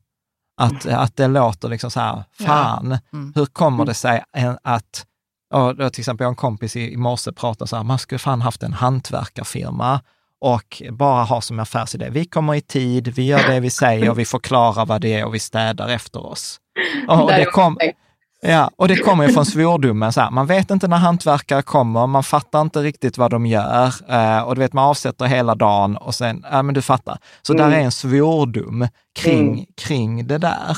Att, att det låter liksom så här, fan, Mm. hur kommer det sig att, och då till exempel jag har en kompis i, i morse pratade så här, man skulle fan haft en hantverkarfirma och bara ha som affärsidé, vi kommer i tid, vi gör det vi säger, vi förklarar vad det är och vi städar efter oss. Och, och det, kom, ja, och det kommer ju från svordomen, så här, man vet inte när hantverkare kommer, man fattar inte riktigt vad de gör eh, och du vet, man avsätter hela dagen och sen, ja men du fattar. Så Mm. där är en svordom kring, Mm. kring det där.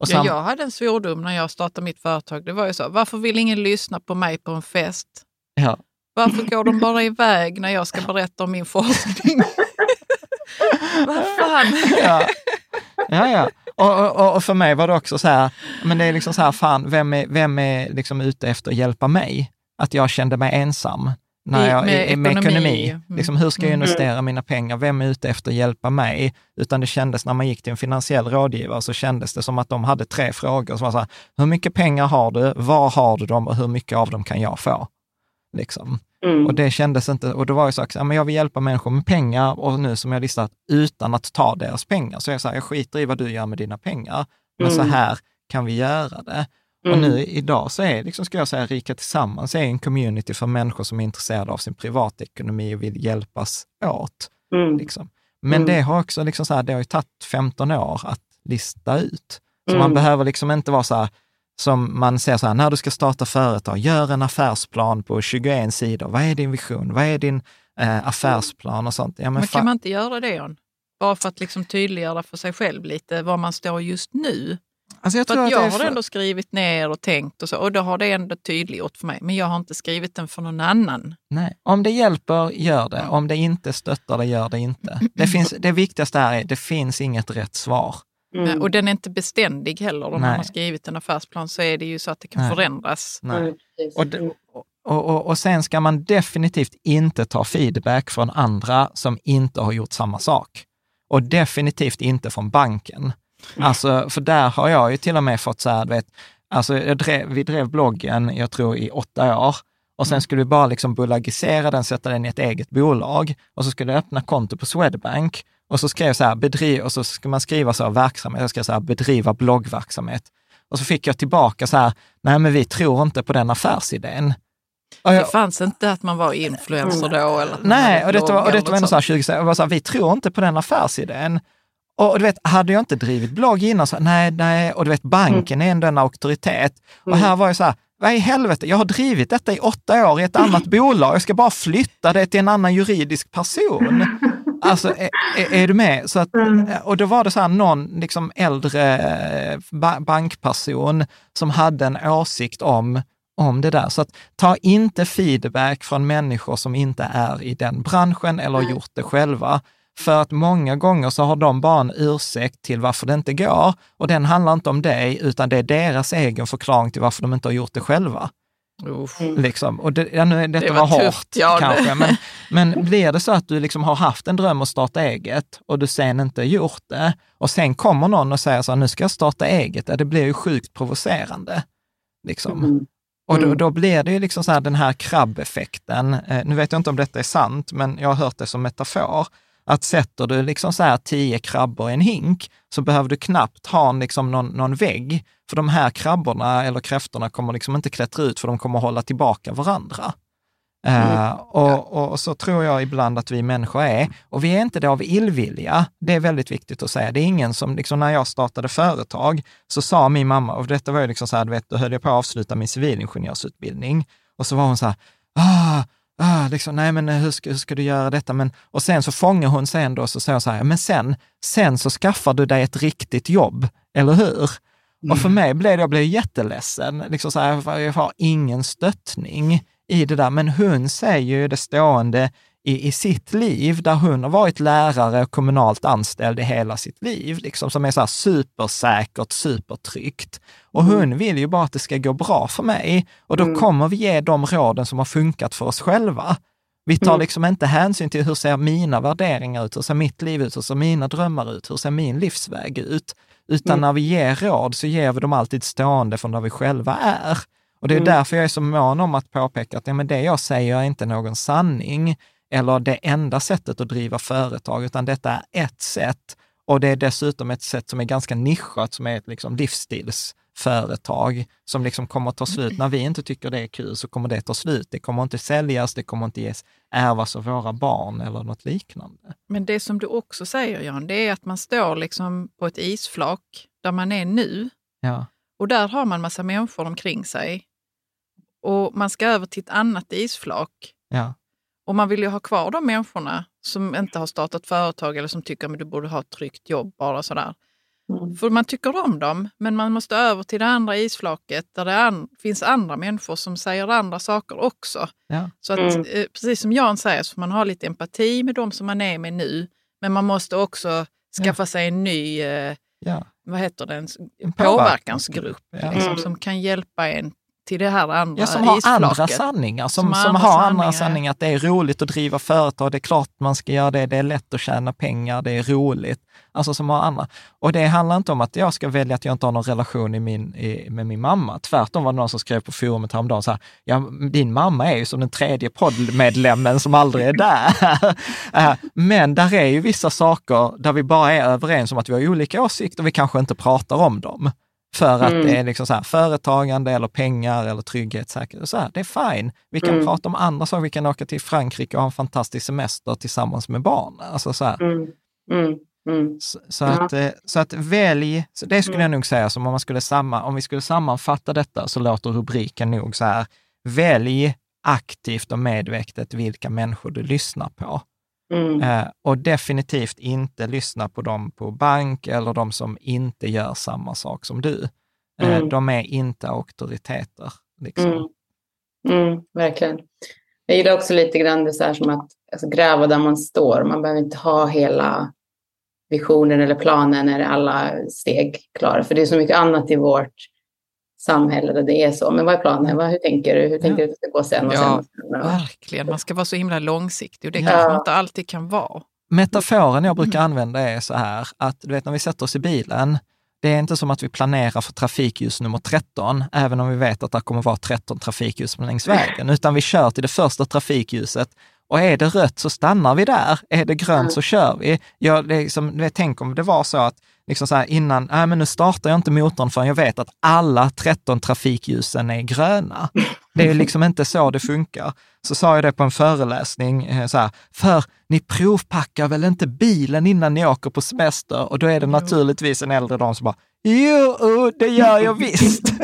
Och Ja, sam- jag hade en svordom när jag startade mitt företag. Det var ju så, varför vill ingen lyssna på mig på en fest? ja. Varför går de bara iväg när jag ska berätta om min forskning? <laughs> Vad fan? ja. Ja, ja. Och, och, och för mig var det också så här, men det är liksom så här, fan, vem är, vem är liksom ute efter att hjälpa mig? Att jag kände mig ensam när jag, med med ekonomi. ekonomi. Mm. Liksom, hur ska jag Mm. investera mina pengar? Vem är ute efter att hjälpa mig? Utan det kändes när man gick till en finansiell rådgivare så kändes det som att de hade tre frågor som var så här, hur mycket pengar har du? Var har du dem? Och hur mycket av dem kan jag få? Liksom. Mm. Och det kändes inte, och det var ju så men jag vill hjälpa människor med pengar och nu som jag listat utan att ta deras pengar. Så jag sa, jag skiter i vad du gör med dina pengar, men så Mm. här kan vi göra det. Och Mm. nu idag så är, liksom, ska jag säga, Rika Tillsammans är en community för människor som är intresserade av sin privatekonomi och vill hjälpas åt. Mm. Liksom. Men Mm. det har också liksom så här, det har ju tagit 15 år att lista ut. Så Mm. man behöver liksom inte vara så här, som man säger så här, när du ska starta företag, gör en affärsplan på 21 sidor. Vad är din vision? Vad är din eh, affärsplan och sånt? Ja, men Men kan man inte göra det, John? Bara för att liksom tydliggöra för sig själv lite var man står just nu. alltså jag För tror att att jag är har för- ändå skrivit ner och tänkt och så, och då har det ändå tydliggjort för mig. Men jag har inte skrivit den för någon annan. Nej, om det hjälper, gör det. Om det inte stöttar det, gör det inte. Det, finns, det viktigaste här är, det finns inget rätt svar. Mm. Och den är inte beständig heller. Om man har skrivit en affärsplan så är det ju så att det kan Nej. förändras. Nej. Mm. Och, och, och, och sen ska man definitivt inte ta feedback från andra som inte har gjort samma sak. Och definitivt inte från banken. Alltså, för där har jag ju till och med fått så här, vet, alltså jag drev, vi drev bloggen, jag tror i åtta år, och sen skulle vi bara liksom bolagisera den, sätta den i ett eget bolag och så skulle jag öppna konto på Swedbank och så skrev jag så här, bedriv, och så ska man skriva så här, verksamhet, jag ska så här, bedriva bloggverksamhet. Och så fick jag tillbaka så här, nej men vi tror inte på den affärsidén. Jag, Det fanns inte att man var influencer då. Eller nej, och detta var, och detta var ändå så här 20 jag var så här, vi tror inte på den affärsidén. Och, och du vet, hade jag inte drivit blogg innan, så nej, nej, och du vet, banken är ändå en auktoritet. Och här var jag så här, vad i helvete, jag har drivit detta i åtta år i ett annat <laughs> bolag, jag ska bara flytta det till en annan juridisk person. Alltså, är, är, du med? Så att, och då var det så här någon liksom äldre eh, ba bankperson som hade en åsikt om, om det där. Så att ta inte feedback från människor som inte är i den branschen eller har gjort det själva. För att många gånger så har de bara en ursäkt till varför det inte går och den handlar inte om dig, utan det är deras egen förklaring till varför de inte har gjort det själva. Uff. Liksom. Och det, ja, nu, detta Det var, var hårt tufft, ja, kanske, men, men blir det så att du liksom har haft en dröm att starta eget och du sen inte gjort det och sen kommer någon och säger så här, nu ska jag starta eget, ja, det blir ju sjukt provocerande. Liksom. Mm. Och då, Mm. då blir det ju liksom så här den här krabbeffekten. Eh, nu vet jag inte om detta är sant, men jag har hört det som metafor. Att sätter du liksom så här tio krabbor i en hink så behöver du knappt ha liksom någon, någon vägg. För de här krabborna eller kräftorna kommer liksom inte klättra ut för de kommer hålla tillbaka varandra. Eh, och, och, och så tror jag ibland att vi människor är. Och vi är inte det av illvilja. Det är väldigt viktigt att säga. Det är ingen som, liksom när jag startade företag, så sa min mamma, och detta var ju liksom så här, du vet, då höll jag på att avsluta min civilingenjörsutbildning. Och så var hon så här, ah, ah, liksom, nej men hur ska, hur ska du göra detta? Men, och sen så fångar hon sig ändå och så säger hon så här, men sen, sen så skaffar du dig ett riktigt jobb, eller hur? Och för mig blev det, jag blev jätteledsen. Liksom så här, jag har ingen stöttning i det där. Men hon säger ju det stående i, i sitt liv, där hon har varit lärare och kommunalt anställd i hela sitt liv, liksom, som är så här supersäkert, supertryggt. Och hon vill ju bara att det ska gå bra för mig. Och då kommer vi ge de råden som har funkat för oss själva. Vi tar Mm. liksom inte hänsyn till hur ser mina värderingar ut, hur ser mitt liv ut, hur ser mina drömmar ut, hur ser min livsväg ut? Utan Mm. när vi ger råd så ger vi dem alltid stående från där vi själva är. Och det är Mm. därför jag är så mån om att påpeka att ja, men det jag säger är inte någon sanning eller det enda sättet att driva företag, utan detta är ett sätt. Och det är dessutom ett sätt som är ganska nischat, som är ett liksom livsstilsföretag som liksom kommer att ta slut. När vi inte tycker det är kul så kommer det ta slut. Det kommer inte säljas, det kommer inte ges, ärvas av våra barn eller något liknande. Men det som du också säger Jan, det är att man står liksom på ett isflak där man är nu Ja, och där har man massa människor omkring sig. Och man ska över till ett annat isflak. ja, Och man vill ju ha kvar de människorna som inte har startat företag eller som tycker att du borde ha ett tryggt jobb bara sådär. Mm. För man tycker om dem, men man måste över till det andra isflaket där det an finns andra människor som säger andra saker också. ja, Så att, Mm. eh, precis som Jan säger, så får man ha lite empati med de som man är med nu. Men man måste också skaffa sig en ny, eh, ja. vad heter det, en En påverkansgrupp Ja. liksom, Mm. som kan hjälpa en till det här andra Ja, som har andra sanningar, som, Som som, har andra har andra sanningar, sanningar. Att det är roligt att driva företag, det är klart man ska göra det, det är lätt att tjäna pengar, det är roligt. Alltså som har andra. Och det handlar inte om att jag ska välja att jag inte har någon relation i min, i, med min mamma. Tvärtom var det någon som skrev på forumet häromdagen så här, ja, din mamma är ju som den tredje poddmedlemmen som aldrig är där. <laughs> Eh, Men där är ju vissa saker där vi bara är överens om att vi har olika åsikter, vi kanske inte pratar om dem. För att Mm. det är liksom så här, företagande eller pengar eller trygghet, säkerhet. Så här, det är fine. Vi kan Mm. prata om andra saker. Vi kan åka till Frankrike och ha en fantastisk semester tillsammans med barn. Alltså så här. Mm. Mm. Mm. Så, så, att, eh, så att välj, så det skulle Mm. jag nog säga, som om, man skulle samma, om vi skulle sammanfatta detta så låter rubriken nog så här, välj aktivt och medvetet vilka människor du lyssnar på. Mm. Eh, och definitivt inte lyssna på dem på bank eller de som inte gör samma sak som du. Eh, Mm. De är inte auktoriteter. Liksom. Mm. Mm, verkligen. Jag gillar också lite grann det så här som att alltså, gräva där man står. Man behöver inte ha hela visionen eller planen eller alla steg klara. För det är så mycket annat i vårt samhälle där det är så. Men vad är planen? Vad, hur tänker du? Hur tänker du att det ska gå sen och Ja. sen? Och sen och... Verkligen, man ska vara så himla långsiktig och det Ja. kanske man inte alltid kan vara. Metaforen jag brukar använda är så här, att du vet när vi sätter oss i bilen, det är inte som att vi planerar för trafikljus nummer 13, även om vi vet att det kommer vara 13 trafikljus längs vägen, utan vi kör till det första trafikljuset och är det rött så stannar vi där. Är det grönt så kör vi. Jag, liksom, tänk om det var så att liksom så här, innan, nej men nu startar jag inte motorn förrän jag vet att alla 13 trafikljusen är gröna. Det är ju liksom inte så det funkar. Så sa jag det på en föreläsning, eh, så här, för ni provpackar väl inte bilen innan ni åker på semester? Och då är det naturligtvis en äldre dam som bara, jo, det gör jag visst. <laughs>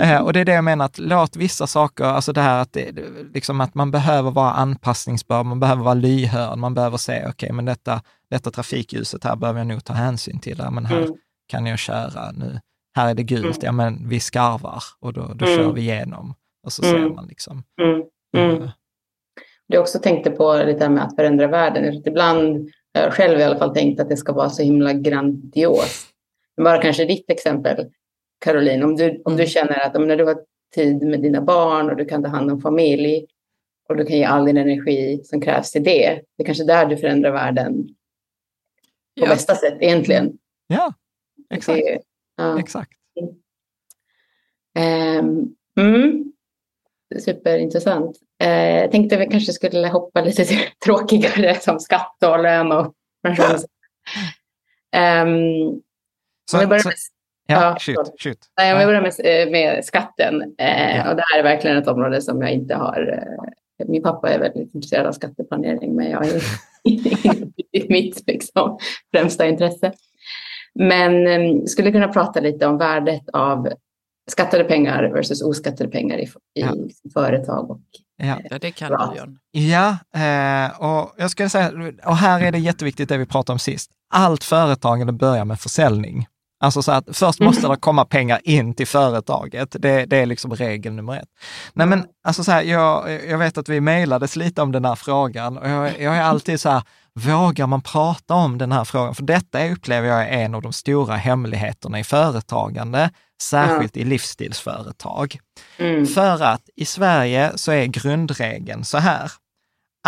Eh, och det är det jag menar, att låt vissa saker, alltså det här att, det, liksom att man behöver vara anpassningsbar, man behöver vara lyhörd, man behöver säga, okej, men detta, detta trafikljuset här behöver jag nog ta hänsyn till, ja, men här Mm. kan jag köra nu. Här är det gult, Mm. ja men vi skarvar och då, då Mm. kör vi igenom. Och så Mm. ser man liksom. Mm. Mm. eh, Det jag också tänkte på lite här med att förändra världen. Jag Ibland har jag själv i alla fall tänkt att det ska vara så himla grandiost. Men bara kanske ditt exempel, Caroline. Om du, om du känner att om när du har tid med dina barn och du kan ta hand om familj och du kan ge all din energi som krävs till det. Det är kanske där du förändrar världen på Ja. bästa sätt egentligen. Ja, exakt. Det, ja. exakt. Ehm, mm. Superintressant. Eh, jag tänkte vi kanske skulle hoppa lite till <laughs> tråkigare som skatt och lön och pension. Ehm, Så, om vi börjar så, med, ja, ja, shoot, shoot. nej, om vi börjar med, eh, med skatten. Eh, Ja. och det här är verkligen ett område som jag inte har. Eh, min pappa är väldigt intresserad av skatteplanering, men jag är inte i <laughs> mitt liksom, främsta intresse. Men eh, skulle kunna prata lite om värdet av skattade pengar versus oskattade pengar i, i Ja. företag. Och, Ja. Ja, det kan du John. Ja, eh, och jag skulle säga, och här är det jätteviktigt det vi pratade om sist. Allt företagande börjar med försäljning. Alltså så att först måste det komma pengar in till företaget. Det, det är liksom regel nummer ett. Nej men alltså så här, jag, jag vet att vi mejlades lite om den här frågan och jag, jag är alltid så här, vågar man prata om den här frågan? För detta upplever jag är en av de stora hemligheterna i företagande, särskilt ja. i livsstilsföretag. Mm. För att i Sverige så är grundregeln så här.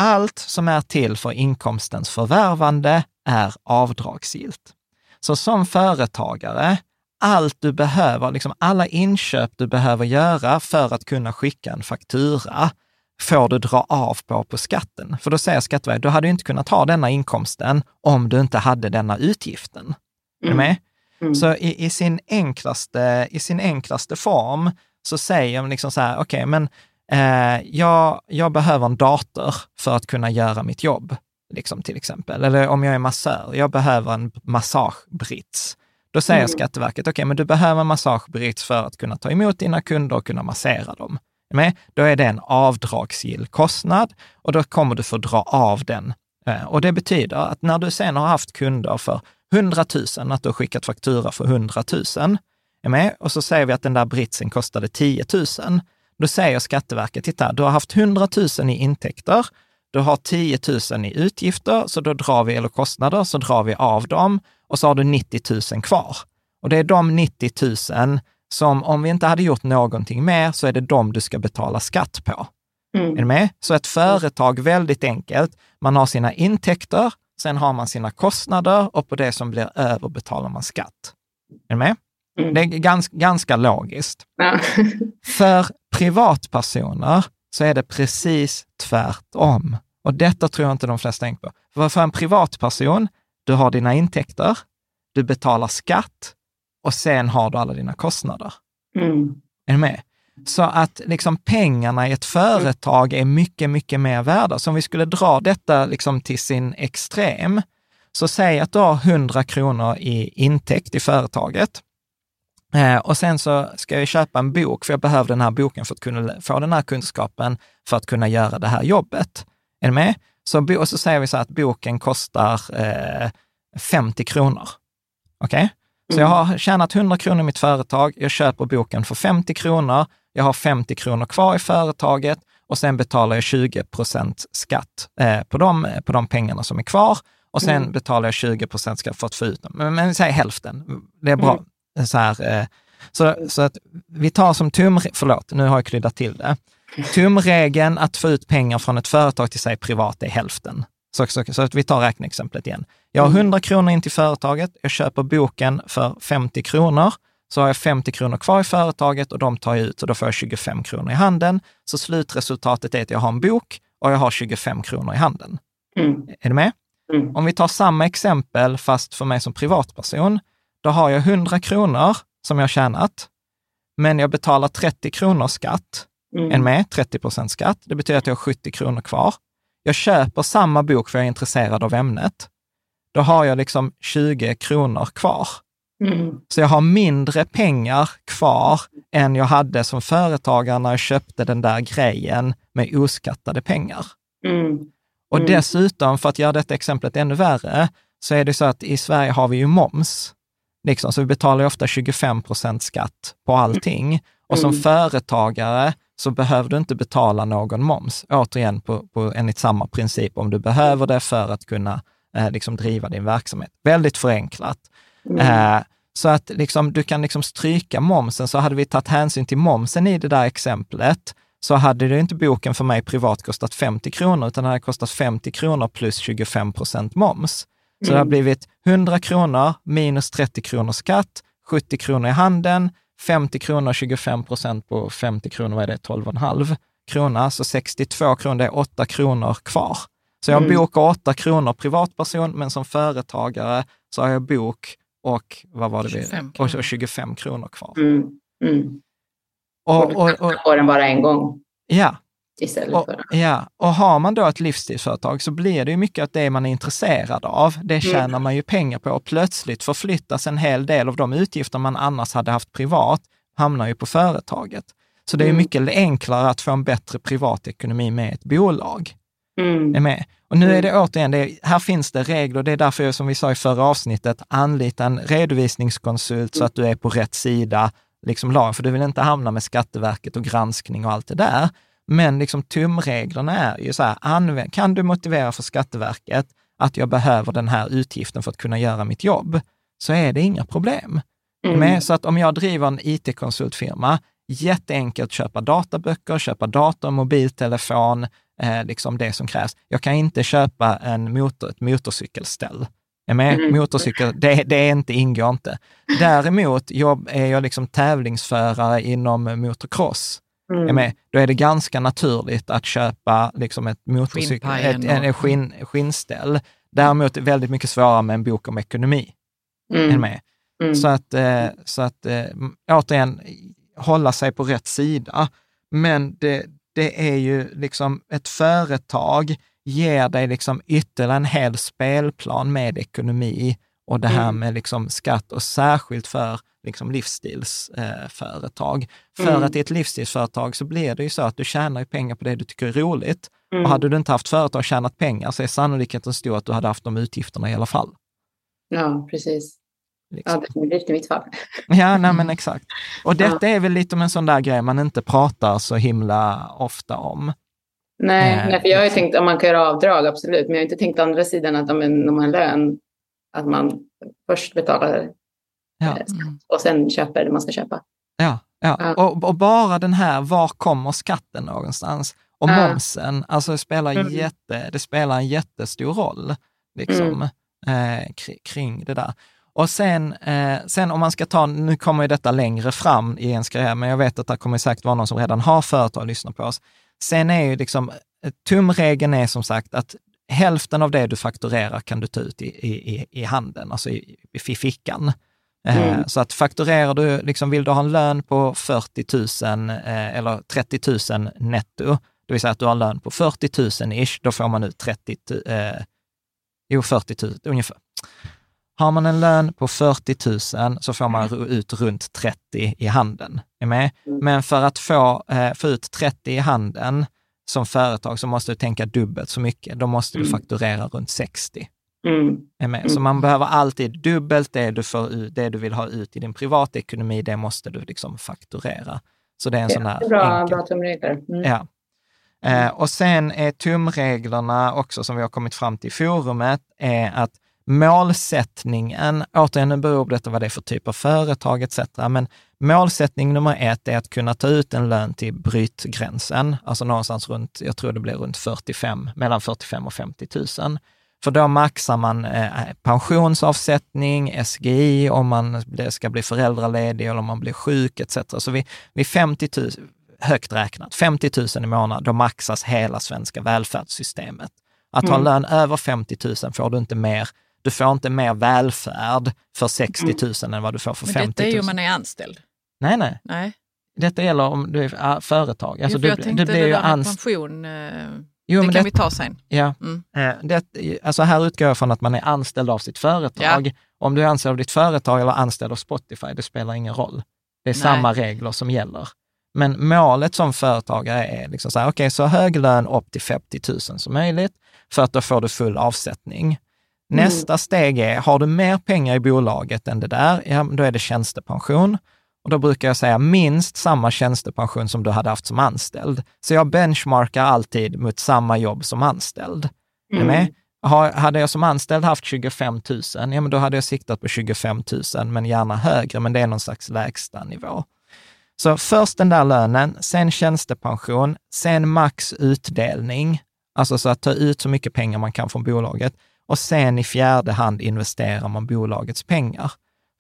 Allt som är till för inkomstens förvärvande är avdragsgillt. Så som företagare, allt du behöver, liksom alla inköp du behöver göra för att kunna skicka en faktura, får du dra av på på skatten. För då säger Skatteverket, du hade inte kunnat ha denna inkomsten om du inte hade denna utgiften. Mm. Är du mm. med? Mm. Så i, i, sin enklaste, i sin enklaste form så säger de liksom så här, okej, okay, men eh, jag, jag behöver en dator för att kunna göra mitt jobb, liksom till exempel. Eller om jag är massör, jag behöver en massagebrits. Då säger mm. Skatteverket, okej, okay, men du behöver en massagebrits för att kunna ta emot dina kunder och kunna massera dem. Med? Då är det en avdragsgill kostnad och då kommer du få dra av den. Eh, och det betyder att när du sen har haft kunder för 100 000, att du har skickat faktura för 100 000, är med? och så säger vi att den där britsen kostade 10 000. Då säger Skatteverket, titta, du har haft 100 000 i intäkter, du har 10 000 i utgifter, så då drar vi, eller kostnader, så drar vi av dem och så har du 90 000 kvar. Och det är de 90 000 som om vi inte hade gjort någonting mer så är det de du ska betala skatt på. Mm. Är du med? Så ett företag, väldigt enkelt, man har sina intäkter, sen har man sina kostnader och på det som blir över betalar man skatt. Är du med? Mm. Det är ganska, ganska logiskt. Ja. <laughs> För privatpersoner så är det precis tvärtom. Och detta tror jag inte de flesta tänker på. För, för en privatperson, du har dina intäkter, du betalar skatt och sen har du alla dina kostnader. Mm. Är du med? Så att liksom pengarna i ett företag är mycket, mycket mer värda. Så om vi skulle dra detta liksom till sin extrem, så säg att du har 100 kronor i intäkt i företaget. Eh, och sen så ska jag köpa en bok, för jag behöver den här boken för att kunna få den här kunskapen för att kunna göra det här jobbet. Är du med? Så, och så säger vi så här att boken kostar eh, 50 kronor. Okej? Okay? Så jag mm. har tjänat 100 kronor i mitt företag, jag köper boken för 50 kronor, jag har 50 kronor kvar i företaget och sen betalar jag 20 procent skatt eh, på, de, på de pengarna som är kvar och sen mm. betalar jag 20 procent skatt för att få ut dem. Men, men säg hälften, det är bra. Mm. Så, här, eh, så, så att vi tar som tum, förlåt, nu har jag kryddat till det. Tumregeln att få ut pengar från ett företag till sig privat är hälften. Så, så, så att vi tar räkneexemplet igen. Jag har 100 mm. kronor in till företaget, jag köper boken för 50 kronor, så har jag 50 kronor kvar i företaget och de tar jag ut och då får jag 25 kronor i handen. Så slutresultatet är att jag har en bok och jag har 25 kronor i handen. Mm. Är du med? Mm. Om vi tar samma exempel, fast för mig som privatperson, då har jag 100 kronor som jag tjänat, men jag betalar 30 kronor skatt. Mm. En med 30 procent skatt. Det betyder att jag har 70 kronor kvar. Jag köper samma bok för jag är intresserad av ämnet. Då har jag liksom 20 kronor kvar. Mm. Så jag har mindre pengar kvar än jag hade som företagare när jag köpte den där grejen med oskattade pengar. Mm. Och mm. dessutom, för att göra detta exemplet ännu värre, så är det så att i Sverige har vi ju moms. Liksom, så vi betalar ofta 25 procent skatt på allting. Och som mm. företagare så behöver du inte betala någon moms. Återigen, på, på, enligt samma princip, om du behöver det för att kunna eh, liksom driva din verksamhet. Väldigt förenklat. Mm. Eh, så att liksom, du kan liksom stryka momsen, så hade vi tagit hänsyn till momsen i det där exemplet, så hade det inte boken för mig privat kostat 50 kronor, utan det hade kostat 50 kronor plus 25 procent moms. Så det har mm. blivit 100 kronor minus 30 kronor skatt, 70 kronor i handen, 50 kronor, 25 procent på 50 kronor, vad är det, 12,5 krona, så 62 kronor, det är 8 kronor kvar. Så jag mm. bokar 8 kronor privatperson, men som företagare så har jag bok och vad var det 25 kronor. Och 25 kronor kvar. Mm. Mm. Och, och, och, och, den bara en gång. Ja, istället och, för. Ja, och har man då ett livsstilsföretag så blir det ju mycket att det man är intresserad av, det mm. tjänar mm. man ju pengar på och plötsligt förflyttas en hel del av de utgifter man annars hade haft privat, hamnar ju på företaget. Så det är mm. mycket enklare att få en bättre privatekonomi med ett bolag. Mm. Är med. Och nu är det mm. återigen, det, här finns det regler, det är därför som vi sa i förra avsnittet, anlita en redovisningskonsult så att du är på rätt sida, liksom lag, för du vill inte hamna med Skatteverket och granskning och allt det där. Men liksom tumreglerna är ju så här, kan du motivera för Skatteverket att jag behöver den här utgiften för att kunna göra mitt jobb, så är det inga problem. Mm. Så att om jag driver en IT-konsultfirma, jätteenkelt köpa databöcker, köpa dator, mobiltelefon, eh, liksom det som krävs. Jag kan inte köpa en motor, ett motorcykelställ. Mm. Motorcykel, det, det är inte, ingår inte. Däremot jobb, är jag liksom tävlingsförare inom motocross. Mm. Är med? Då är det ganska naturligt att köpa liksom ett, motorcykel, ett, en, skinn, skinnställ. Däremot är det väldigt mycket svårare med en bok om ekonomi. Mm. Är med? Mm. Så att, eh, så att eh, återigen, hålla sig på rätt sida. Men det, det är ju liksom ett företag ger dig liksom ytterligare en hel spelplan med ekonomi och det här mm. med liksom skatt och särskilt för liksom livsstilsföretag. Eh, för mm. att i ett livsstilsföretag så blir det ju så att du tjänar pengar på det du tycker är roligt. Mm. Och hade du inte haft företag och tjänat pengar så är sannolikheten stor att du hade haft de utgifterna i alla fall. Ja, precis. Liksom. Ja, definitivt i mitt fall. Ja, nej, men exakt. Och detta ja. är väl lite om en sån där grej man inte pratar så himla ofta om. Nej, eh, nej för jag har ju tänkt om man kan göra avdrag, absolut. Men jag har inte tänkt andra sidan att om man har lön, att man först betalar ja. Eh, och sen köper det man ska köpa. Ja, ja. Och, och, bara den här, var kommer skatten någonstans? Och momsen, alltså det spelar, mm. jätte, det spelar en jättestor roll liksom, mm. eh, kring det där. Och sen, eh, sen om man ska ta, nu kommer ju detta längre fram i ens karriär, men jag vet att det kommer säkert vara någon som redan har företag och lyssnar på oss. Sen är ju liksom, tumregeln är som sagt att hälften av det du fakturerar kan du ta ut i, i, i handen, alltså i, i fickan. Eh, mm. Så att fakturerar du, liksom vill du ha en lön på 40 000 eh, eller 30 000 netto, det vill säga att du har en lön på 40 000 ish, då får man ut 30 000, eh, jo 40 000 ungefär. Har man en lön på 40 000 så får man mm. ut runt 30 i handen. Är med? Mm. Men för att få, eh, få ut 30 i handen som företag så måste du tänka dubbelt så mycket. Då måste du mm. fakturera runt 60. Mm. Är med? Så man behöver alltid dubbelt det du, får ut, det du vill ha ut i din privatekonomi, det måste du liksom fakturera. Så det är en ja, sån här... Bra, enkel... bra tumregler. Mm. Ja. Eh, och sen är tumreglerna också, som vi har kommit fram till i forumet, är att Målsättningen, återigen nu beror på detta vad det är för typ av företag etc. Men målsättning nummer ett är att kunna ta ut en lön till brytgränsen, alltså någonstans runt, jag tror det blir runt 45, mellan 45 och 50 000. För då maxar man eh, pensionsavsättning, SGI, om man ska bli föräldraledig eller om man blir sjuk etc. Så vid, vid 50 000, högt räknat, 50 000 i månaden, då maxas hela svenska välfärdssystemet. Att mm. ha en lön över 50 000 får du inte mer du får inte mer välfärd för 60 000 mm. än vad du får för 50 000. Men detta är ju om man är anställd. Nej, nej. nej. Detta gäller om du är äh, företag. Alltså, jo, du, tänkte du blir ju med pension, eh, jo, det kan det, vi ta sen. Ja, mm. Eh, det, alltså här utgår jag från att man är anställd av sitt företag. Ja. Om du är anställd av ditt företag eller anställd av Spotify, det spelar ingen roll. Det är nej. samma regler som gäller. Men målet som företagare är liksom så här, okej, okay, så hög lön upp till 50 000 som möjligt, för att då får du full avsättning. Mm. Nästa steg är, har du mer pengar i bolaget än det där, ja, då är det tjänstepension. Och då brukar jag säga minst samma tjänstepension som du hade haft som anställd. Så jag benchmarkar alltid mot samma jobb som anställd. Mm. Är med? hade jag som anställd haft 25 000, ja men då hade jag siktat på 25 000, men gärna högre, men det är någon slags lägsta nivå. Så först den där lönen, sen tjänstepension, sen max utdelning, alltså så att ta ut så mycket pengar man kan från bolaget och sen i fjärde hand investerar man bolagets pengar.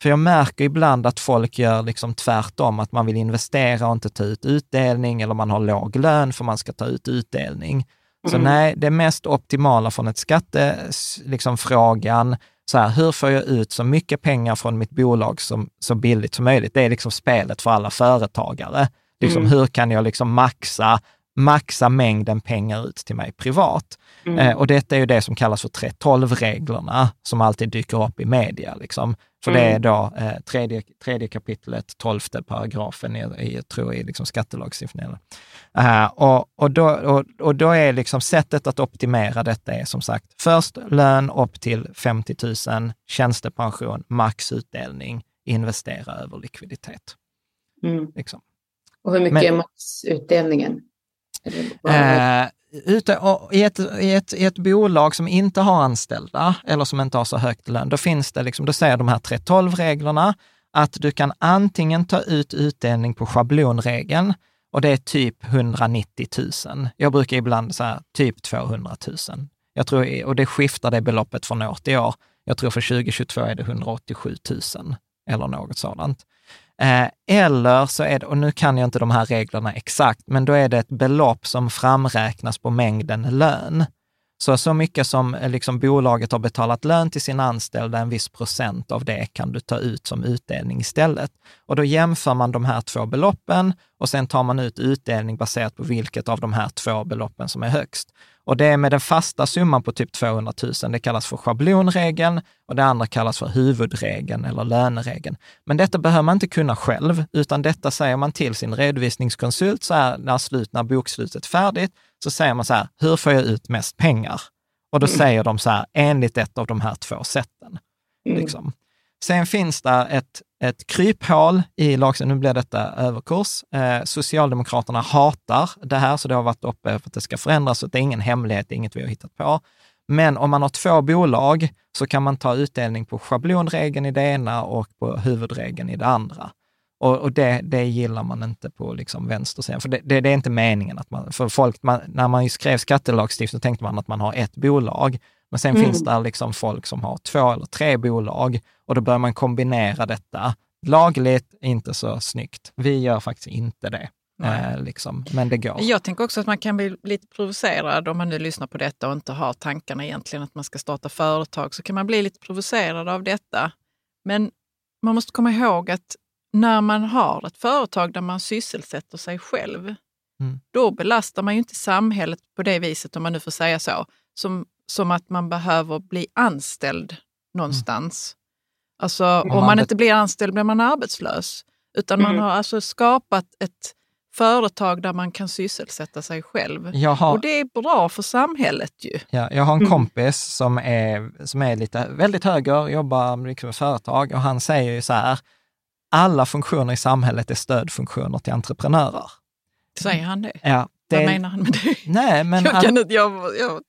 För jag märker ibland att folk gör liksom tvärtom, att man vill investera och inte ta ut utdelning eller man har låg lön för man ska ta ut utdelning. Så mm. nej, det mest optimala från ett skattefrågan, liksom så här, hur får jag ut så mycket pengar från mitt bolag som, så billigt som möjligt? Det är liksom spelet för alla företagare. Liksom, mm. Hur kan jag liksom maxa maxa mängden pengar ut till mig privat. Mm. Eh, och detta är ju det som kallas för 3.12-reglerna, som alltid dyker upp i media. Liksom. För mm. det är då eh, tredje, tredje kapitlet, tolfte paragrafen i, i, tror jag, i liksom skattelagstiftningen. Uh, och, och, då, och, och då är liksom sättet att optimera detta är som sagt, först lön upp till 50 000, tjänstepension, maxutdelning, investera över likviditet. Mm. Liksom. Och hur mycket Men, är maxutdelningen? Eh, ute, och i, ett, i, ett, I ett bolag som inte har anställda eller som inte har så högt lön, då finns det liksom, då säger de här 3.12-reglerna att du kan antingen ta ut utdelning på schablonregeln och det är typ 190 000. Jag brukar ibland säga typ 200 000. Jag tror, och det skiftar det beloppet från år till år. Jag tror för 2022 är det 187 000 eller något sådant. Eh, eller så är det, och nu kan jag inte de här reglerna exakt, men då är det ett belopp som framräknas på mängden lön. Så, så mycket som eh, liksom bolaget har betalat lön till sina anställda, en viss procent av det kan du ta ut som utdelning istället. Och då jämför man de här två beloppen och sen tar man ut utdelning baserat på vilket av de här två beloppen som är högst. Och det är med den fasta summan på typ 200 000, det kallas för schablonregeln och det andra kallas för huvudregeln eller löneregeln. Men detta behöver man inte kunna själv, utan detta säger man till sin redovisningskonsult så här när, slut, när bokslutet är färdigt, så säger man så här, hur får jag ut mest pengar? Och då mm. säger de så här, enligt ett av de här två sätten. Mm. Liksom. Sen finns det ett, ett kryphål i lagstiftningen, nu blir detta överkurs. Eh, Socialdemokraterna hatar det här, så det har varit uppe för att det ska förändras, så det är ingen hemlighet, det är inget vi har hittat på. Men om man har två bolag så kan man ta utdelning på schablonregeln i det ena och på huvudregeln i det andra. Och, och det, det gillar man inte på liksom vänstersidan, för det, det, det, är inte meningen att man, för folk, man, när man skrev skattelagstiftning tänkte man att man har ett bolag, men sen mm. finns det liksom folk som har två eller tre bolag och då börjar man kombinera detta. Lagligt, inte så snyggt. Vi gör faktiskt inte det. Eh, liksom. Men det går. Jag tänker också att man kan bli lite provocerad om man nu lyssnar på detta och inte har tankarna egentligen att man ska starta företag, så kan man bli lite provocerad av detta. Men man måste komma ihåg att när man har ett företag där man sysselsätter sig själv, mm. då belastar man ju inte samhället på det viset, om man nu får säga så, som, som att man behöver bli anställd någonstans. Mm. Alltså, om man inte blir anställd blir man arbetslös. Utan man mm. har alltså skapat ett företag där man kan sysselsätta sig själv. Har, och det är bra för samhället ju. Ja, jag har en mm. kompis som är, som är lite, väldigt höger, jobbar liksom med företag och han säger ju så här, alla funktioner i samhället är stödfunktioner till entreprenörer. Säger han det? Ja. Det, Vad menar han med det? Nej, men <laughs> jag, kan inte, jag, jag,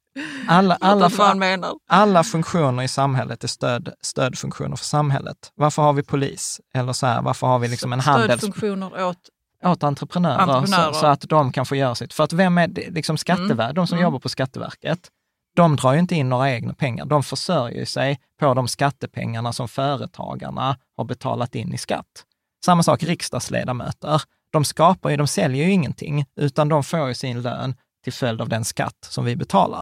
alla, alla, alla, alla funktioner i samhället är stöd, stödfunktioner för samhället. Varför har vi polis? Eller så här, varför har vi liksom en handels... Stödfunktioner åt åt entreprenörer, entreprenörer. Så, så, att de kan få göra sitt. För att vem är det, liksom Skatteverket, mm. de som mm. jobbar på Skatteverket, de drar ju inte in några egna pengar. De försörjer sig på de skattepengarna som företagarna har betalat in i skatt. Samma sak riksdagsledamöter. De skapar ju, de säljer ju ingenting, utan de får ju sin lön till följd av den skatt som vi betalar.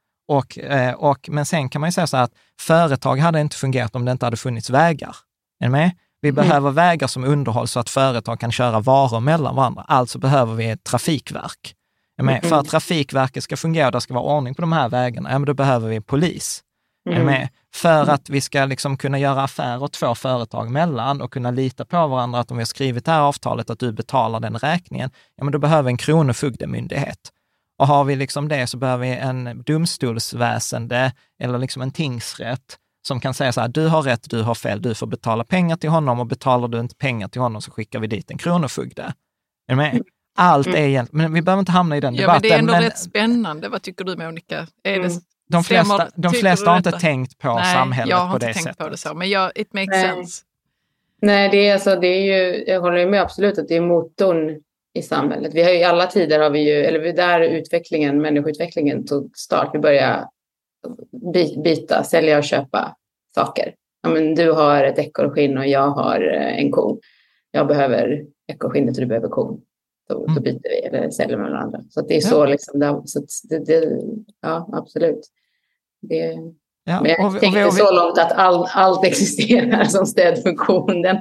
Och, eh, och, men sen kan man ju säga så här att företag hade inte fungerat om det inte hade funnits vägar. Är ni med? Vi mm. behöver vägar som underhåll så att företag kan köra varor mellan varandra. Alltså behöver vi ett trafikverk. Mm. För att Trafikverket ska fungera och det ska vara ordning på de här vägarna, ja, men då behöver vi polis. Mm. Med? För att vi ska liksom kunna göra affärer två företag mellan och kunna lita på varandra, att om vi har skrivit det här avtalet att du betalar den räkningen, ja men då behöver en kronofogdemyndighet. Och har vi liksom det så behöver vi en domstolsväsende eller liksom en tingsrätt som kan säga så här, du har rätt, du har fel, du får betala pengar till honom och betalar du inte pengar till honom så skickar vi dit en kronofogde. Är du med? Allt är egentligen, men vi behöver inte hamna i den Ja, debatten. men det är ändå men rätt spännande. Vad tycker du Monica? Är det, de flesta, stämmer- de flesta har inte detta? tänkt på Nej, samhället jag har på inte det tänkt sättet. på det så, men jag, it makes Nej. sense. Nej, det är, alltså, det är ju, jag håller med absolut att det är motorn i samhället. Vi har ju i alla tider har vi ju, eller där utvecklingen, människoutvecklingen tog start. Vi började by, byta, sälja och köpa saker. Ja, men du har ett ekorrskinn och jag har eh, en ko. Jag behöver ekorrskinnet och du behöver kon. Så, Mm. så byter vi eller säljer med varandra. Så det är Ja. så liksom. Det, så det, det, ja, absolut. Det, Ja, men jag och vi- och vi- så långt att all, allt <laughs> existerar som stödfunktion. Den,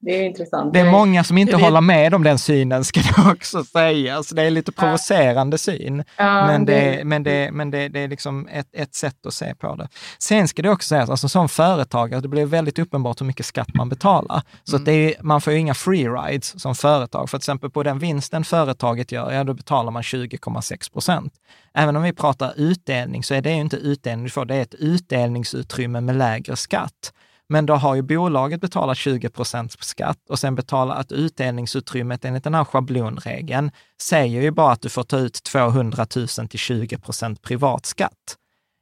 det är intressant. Det är många som inte håller med om den synen, ska det <laughs> också sägas. Det är lite provocerande syn, Ja, men, det, det- men, det, men det, det är liksom ett, ett sätt att se på det. Sen ska det också sägas, alltså som företagare, det blir väldigt uppenbart hur mycket skatt man betalar. Så att det är, man får ju inga free rides som företag. För till exempel på den vinsten företaget gör, ja då betalar man 20,6 procent. Även om vi pratar utdelning så är det ju inte utdelning du får, det är ett utdelningsutrymme med lägre skatt. Men då har ju bolaget betalat 20 procents skatt och sen betalar att utdelningsutrymmet enligt den här schablonregeln säger ju bara att du får ta ut 200 000 till 20 procent privat skatt.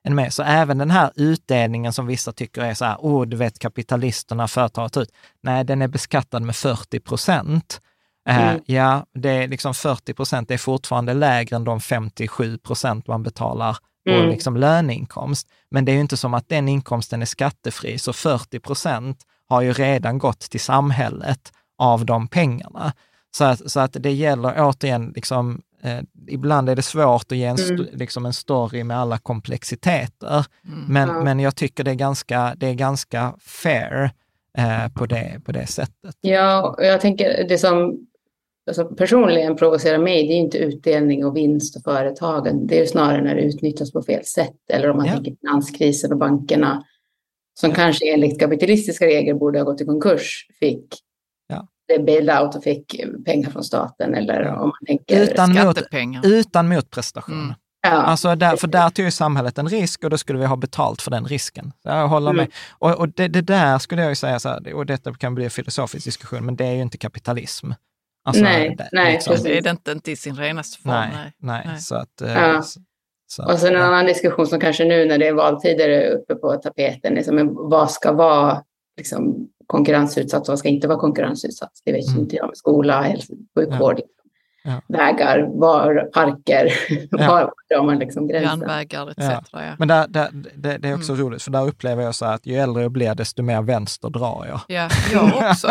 Med? Så även den här utdelningen som vissa tycker är så här, åh, du vet kapitalisterna, företaget tar ut. Nej, den är beskattad med 40 procent. Eh, Mm. Ja, det är liksom 40 procent, det är fortfarande lägre än de 57 procent man betalar på Mm. liksom löneinkomst. Men det är ju inte som att den inkomsten är skattefri, så 40 procent har ju redan gått till samhället av de pengarna. Så att, så att det gäller återigen, liksom, eh, ibland är det svårt att ge en, Mm. liksom en story med alla komplexiteter, Mm. men, Ja. men jag tycker det är ganska, det är ganska fair eh, på, det, på det sättet. Ja, och jag tänker det som alltså personligen provocerar mig, det är inte utdelning och vinst och företagen. Det är ju snarare när det utnyttjas på fel sätt. Eller om man Ja. tänker finanskrisen och bankerna, som kanske enligt kapitalistiska regler borde ha gått i konkurs, fick Ja. det bailed out och fick pengar från staten. Eller Ja. om man tänker... Utan mot, Skattepengar. utan motprestation. Mm. ja. Alltså där, för där tog ju samhället en risk och då skulle vi ha betalt för den risken. Jag håller Mm. med. Och, och det, det där skulle jag ju säga, så här, och detta kan bli en filosofisk diskussion, men det är ju inte kapitalism. Alltså, Nej, det, nej, liksom, Det är det inte, inte i sin renaste form. nej, Nej. nej, Nej. Så att, eh, Ja. så, så, Och sen en ja. annan diskussion som kanske nu när det är valtider är uppe på tapeten. Är som, men vad ska vara liksom, konkurrensutsatt och vad ska inte vara konkurrensutsatt? Det vet ju Mm. inte jag. Skola, hälso, sjukvård, Ja. vägar, var, parker. <laughs> Ja. var drar man liksom gränsen? Järnvägar etc. Ja. Ja. Men där, där, det, det är också Mm. roligt, för där upplever jag så här att ju äldre jag blir, desto mer vänster drar jag. Ja, jag <laughs> också.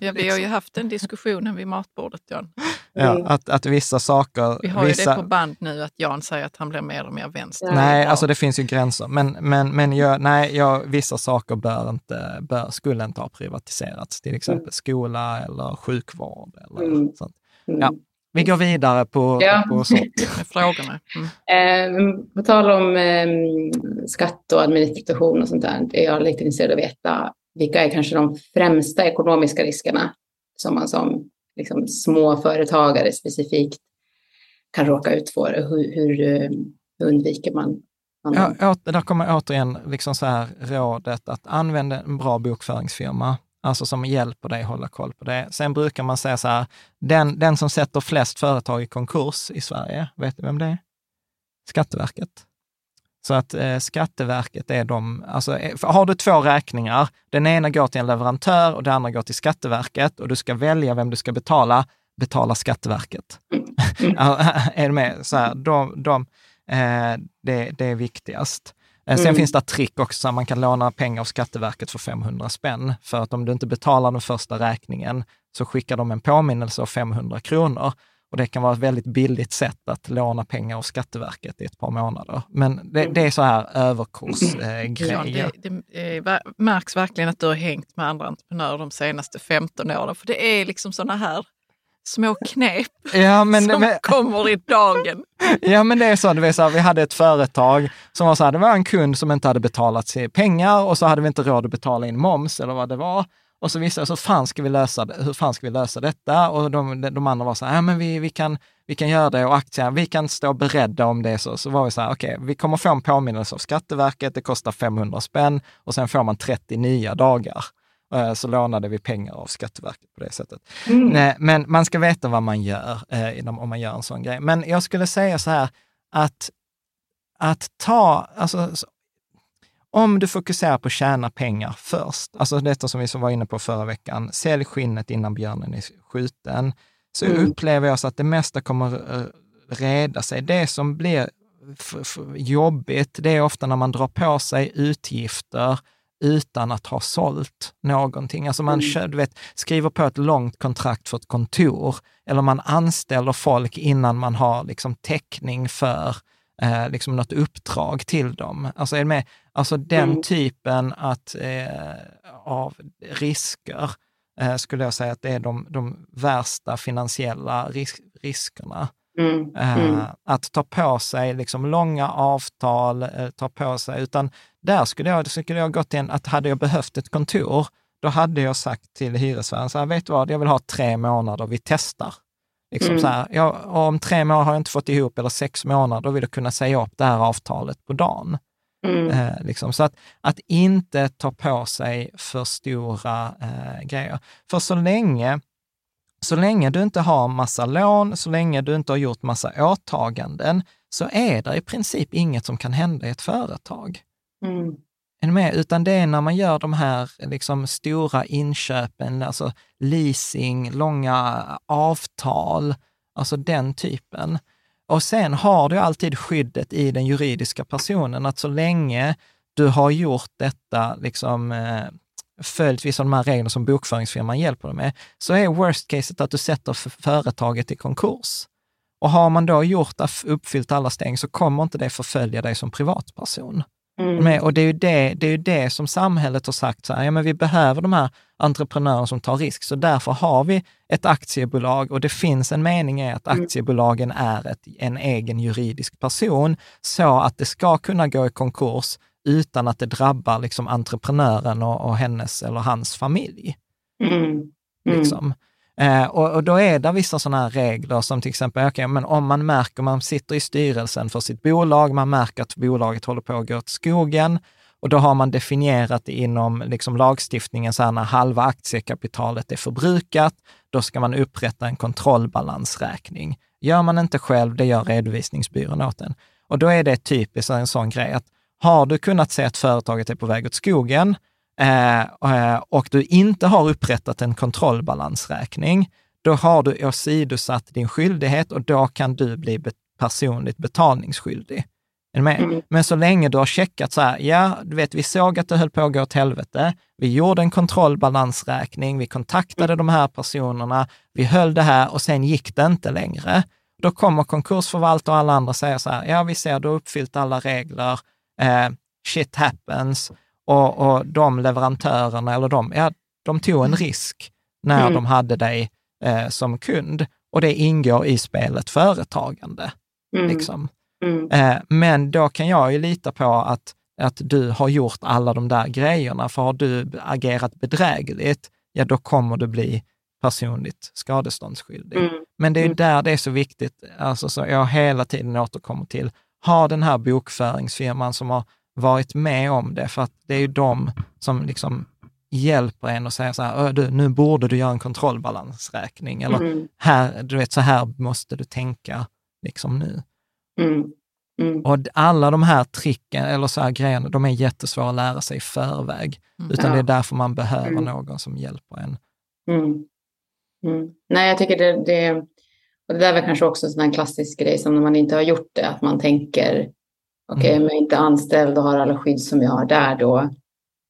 Ja, vi har ju haft den diskussionen vid matbordet, Jan. Ja, Mm. att, att vissa saker... Vi har ju vissa, det på band nu att Jan säger att han blir mer och mer vänster. Ja. Nej, alltså det finns ju gränser. Men, men, men jag, nej, jag, vissa saker bör inte, bör, skulle inte ha privatiserats. Till exempel skola eller sjukvård. Eller Mm. sånt. Mm. Ja. Vi går vidare på, Ja. på sånt. <laughs> Frågorna. Mm. Eh, på tal om eh, skatt och administration och sånt där, är jag lite intresserad av att veta vilka är kanske de främsta ekonomiska riskerna som man som liksom, småföretagare specifikt kan råka ut för. Hur, hur, eh, hur undviker man, man? Ja, åter, där kommer återigen liksom så här rådet att använda en bra bokföringsfirma, alltså som hjälper dig hålla koll på det. Sen brukar man säga så här, den, den som sätter flest företag i konkurs i Sverige, vet du vem det är? Skatteverket. Så att eh, Skatteverket är de, alltså eh, har du två räkningar, den ena går till en leverantör och den andra går till Skatteverket och du ska välja vem du ska betala, betala Skatteverket. <laughs> Ja, <laughs> är du med? Så här, de, de, eh, det, det är viktigast. Eh, Sen Mm. finns det ett trick också, man kan låna pengar av Skatteverket för 500 spänn. För att om du inte betalar den första räkningen så skickar de en påminnelse av 500 kronor. Och det kan vara ett väldigt billigt sätt att låna pengar av Skatteverket i ett par månader. Men det, det är så här överkursgrejer. Jan, det, det eh, märks verkligen att du har hängt med andra entreprenörer de senaste 15 åren. För det är liksom sådana här små knep ja, men, som men, kommer i dagen. Ja, men det är så. Du vet, så här, vi hade ett företag som var så här, det var en kund som inte hade betalat sig pengar och så hade vi inte råd att betala in moms eller vad det var. Och så visste jag, så fan ska vi lösa, det- hur fan ska vi lösa detta? Och de, de andra var så här, ja, men vi, vi, kan, vi kan göra det och aktien, vi kan stå beredda om det är så. Så var vi så här, okej, okay, vi kommer få en påminnelse av Skatteverket, det kostar 500 spänn och sen får man 30 nya dagar. Eh, så lånade vi pengar av Skatteverket på det sättet. Mm. Men man ska veta vad man gör eh, om man gör en sån grej. Men jag skulle säga så här, att, att ta, alltså, om du fokuserar på att tjäna pengar först, alltså detta som vi var inne på förra veckan, sälj skinnet innan björnen är skjuten, så mm. upplever jag så att det mesta kommer eh, reda sig. Det som blir jobbigt, det är ofta när man drar på sig utgifter utan att ha sålt någonting. Alltså man mm. vet, skriver på ett långt kontrakt för ett kontor, eller man anställer folk innan man har liksom täckning för eh, liksom något uppdrag till dem. Alltså, är med, alltså den mm. typen att, eh, av risker eh, skulle jag säga att det är de, de värsta finansiella ris riskerna. Mm. Eh, mm. Att ta på sig liksom långa avtal, eh, ta på sig, utan där skulle jag, skulle jag gått in, att hade jag behövt ett kontor, då hade jag sagt till hyresvärden, så här, vet du vad, jag vill ha tre månader, vi testar. Liksom mm. så här, jag, om tre månader har jag inte fått ihop, eller sex månader, då vill jag kunna säga upp det här avtalet på dagen. Mm. Eh, liksom. Så att, att inte ta på sig för stora eh, grejer. För så länge, så länge du inte har massa lån, så länge du inte har gjort massa åtaganden, så är det i princip inget som kan hända i ett företag. Mm. Med? Utan det är när man gör de här liksom, stora inköpen, alltså leasing, långa avtal, alltså den typen. Och sen har du alltid skyddet i den juridiska personen, att så länge du har gjort detta, liksom, eh, följt vissa av de här reglerna som bokföringsfirman hjälper dig med, så är worst caset att du sätter företaget i konkurs. Och har man då gjort, uppfyllt alla steg så kommer inte det förfölja dig som privatperson. Mm. Och det är, ju det, det är ju det som samhället har sagt, så här, ja, men vi behöver de här entreprenörerna som tar risk, så därför har vi ett aktiebolag och det finns en mening i att mm. aktiebolagen är ett, en egen juridisk person, så att det ska kunna gå i konkurs utan att det drabbar liksom entreprenören och, och hennes eller hans familj. Mm. Mm. Liksom. Eh, och, och, då är det vissa sådana här regler som till exempel, okay, men om man märker, man sitter i styrelsen för sitt bolag, man märker att bolaget håller på att gå åt skogen och då har man definierat det inom liksom lagstiftningen så här när halva aktiekapitalet är förbrukat, då ska man upprätta en kontrollbalansräkning. Gör man inte själv, det gör redovisningsbyrån åt en. Och då är det typiskt en sån grej att har du kunnat se att företaget är på väg åt skogen, och du inte har upprättat en kontrollbalansräkning, då har du åsidosatt din skyldighet och då kan du bli personligt betalningsskyldig. Mm. Men så länge du har checkat så här, ja, du vet, vi såg att det höll på att gå åt helvete. Vi gjorde en kontrollbalansräkning, vi kontaktade de här personerna, vi höll det här och sen gick det inte längre. Då kommer konkursförvaltare och alla andra säga så här, ja, vi ser, du har uppfyllt alla regler, eh, shit happens, och, och de leverantörerna, eller de, ja, de tog en mm. risk när mm. de hade dig eh, som kund. Och det ingår i spelet företagande. Mm. Liksom. Mm. Eh, men då kan jag ju lita på att, att du har gjort alla de där grejerna, för har du agerat bedrägligt, ja då kommer du bli personligt skadeståndsskyldig. Mm. Men det är ju mm. där det är så viktigt, alltså så jag hela tiden återkommer till, ha den här bokföringsfirman som har varit med om det, för att det är ju de som liksom hjälper en och säger så här, du, nu borde du göra en kontrollbalansräkning, eller mm. här, du vet, så här måste du tänka liksom nu. Mm. Mm. Och alla de här tricken, eller så här grejerna, de är jättesvåra att lära sig i förväg, mm. utan ja. det är därför man behöver mm. någon som hjälper en. Mm. Nej, jag tycker det, det, och det där är väl kanske också en sån här klassisk grej som när man inte har gjort det, att man tänker Okej, okay, mm. men jag är inte anställd och har alla skydd som jag har där då.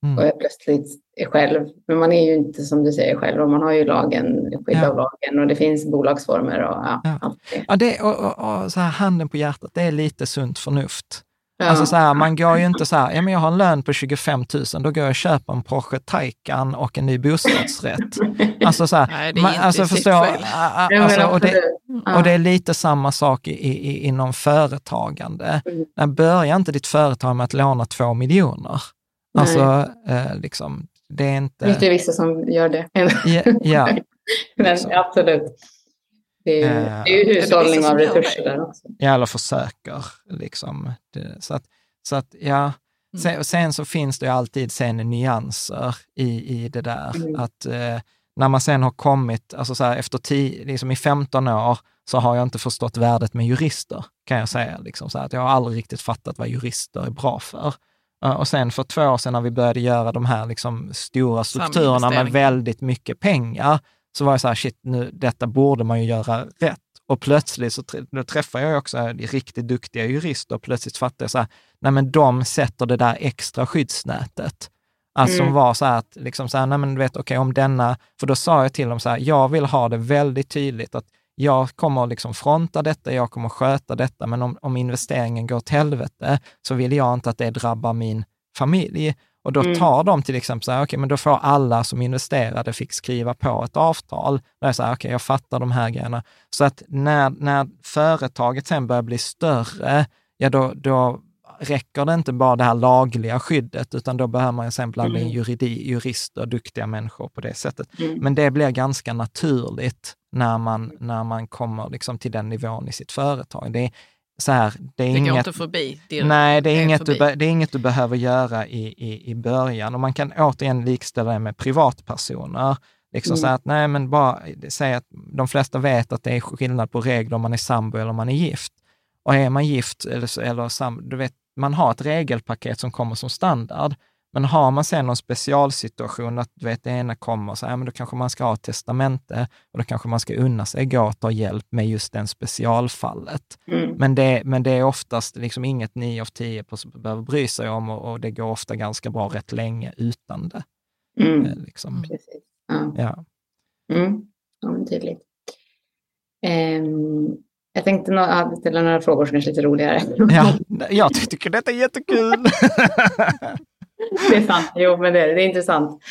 Mm. Och jag plötsligt är själv. Men man är ju inte som du säger själv och man har ju lagen, skydd ja. av lagen och det finns bolagsformer och ja, ja. allt det. Ja, det, och, och, och, så här, handen på hjärtat, det är lite sunt förnuft. Ja. Alltså så här, man går ju inte så här, ja men jag har en lön på 25 000, då går jag och köper en Porsche Taycan och en ny bostadsrätt. <laughs> alltså så här, Nej, det är man, inte alltså förstå, alltså, och, det, och det är lite samma sak i, i, inom företagande. Mm. Börjar inte ditt företag med att låna två miljoner. Alltså, eh, liksom, det är inte... Det är vissa som gör det. ja, ja <laughs> men, liksom. absolut. Det är, Eh, det är ju hushållning av resurser också. Ja, eller försöker. Liksom. Det, så att, så att ja. Sen, och sen så finns det ju alltid sen nyanser i, i det där. Mm. Att eh, när man sen har kommit, alltså så här, efter tio, liksom i 15 år, så har jag inte förstått värdet med jurister, kan jag säga. Liksom, så här, att jag har aldrig riktigt fattat vad jurister är bra för. Eh, Och sen för två år sedan när vi började göra de här liksom stora strukturerna med väldigt mycket pengar, så var jag så här, shit, nu, detta borde man ju göra rätt. Och plötsligt så då träffar jag också riktigt duktiga jurister och plötsligt fattar jag så här, nej men de sätter det där extra skyddsnätet. Alltså som Mm. var så här att, liksom så här, nej men du vet, okej om denna, för då sa jag till dem så här, jag vill ha det väldigt tydligt att jag kommer liksom fronta detta, jag kommer sköta detta, men om, om investeringen går åt helvete så vill jag inte att det drabbar min familj. Och då Mm. tar de till exempel så här, okej, men då får alla som investerade fick skriva på ett avtal. Där är så här, okej, jag fattar de här grejerna. Så att när, när företaget sen börjar bli större, ja då, då räcker det inte bara det här lagliga skyddet, utan då behöver man ju sen blanda in Mm. juridi, jurister, duktiga människor på det sättet. Mm. Men det blir ganska naturligt när man, när man kommer liksom till den nivån i sitt företag. Det är, så här, det är Det inget, inte förbi. direkt. nej, det är, inget du, förbi. det är inget du behöver göra i, i, i början. Och man kan återigen likställa det med privatpersoner. Liksom Mm. så att, nej men bara säg att de flesta vet att det är skillnad på regler om man är sambo eller om man är gift. Och är man gift eller, eller sam, du vet, man har ett regelpaket som kommer som standard. Men har man sen någon specialsituation, att du vet, det ena kommer, så här, men då kanske man ska ha ett testamente och då kanske man ska unna sig gå och ta hjälp med just den specialfallet. Mm. Men det, men det är oftast liksom inget 9 av 10 behöver bry sig om och, och det går ofta ganska bra rätt länge utan det. Mm. Eh, Liksom. Precis. Ja. Ja. Mm. Ja, tydligt. Ehm, jag tänkte nå- ja, ställa några frågor som är lite roligare. Ja, jag tycker detta är jättekul. <laughs> <laughs> det är sant. Jo, men det är, det är intressant.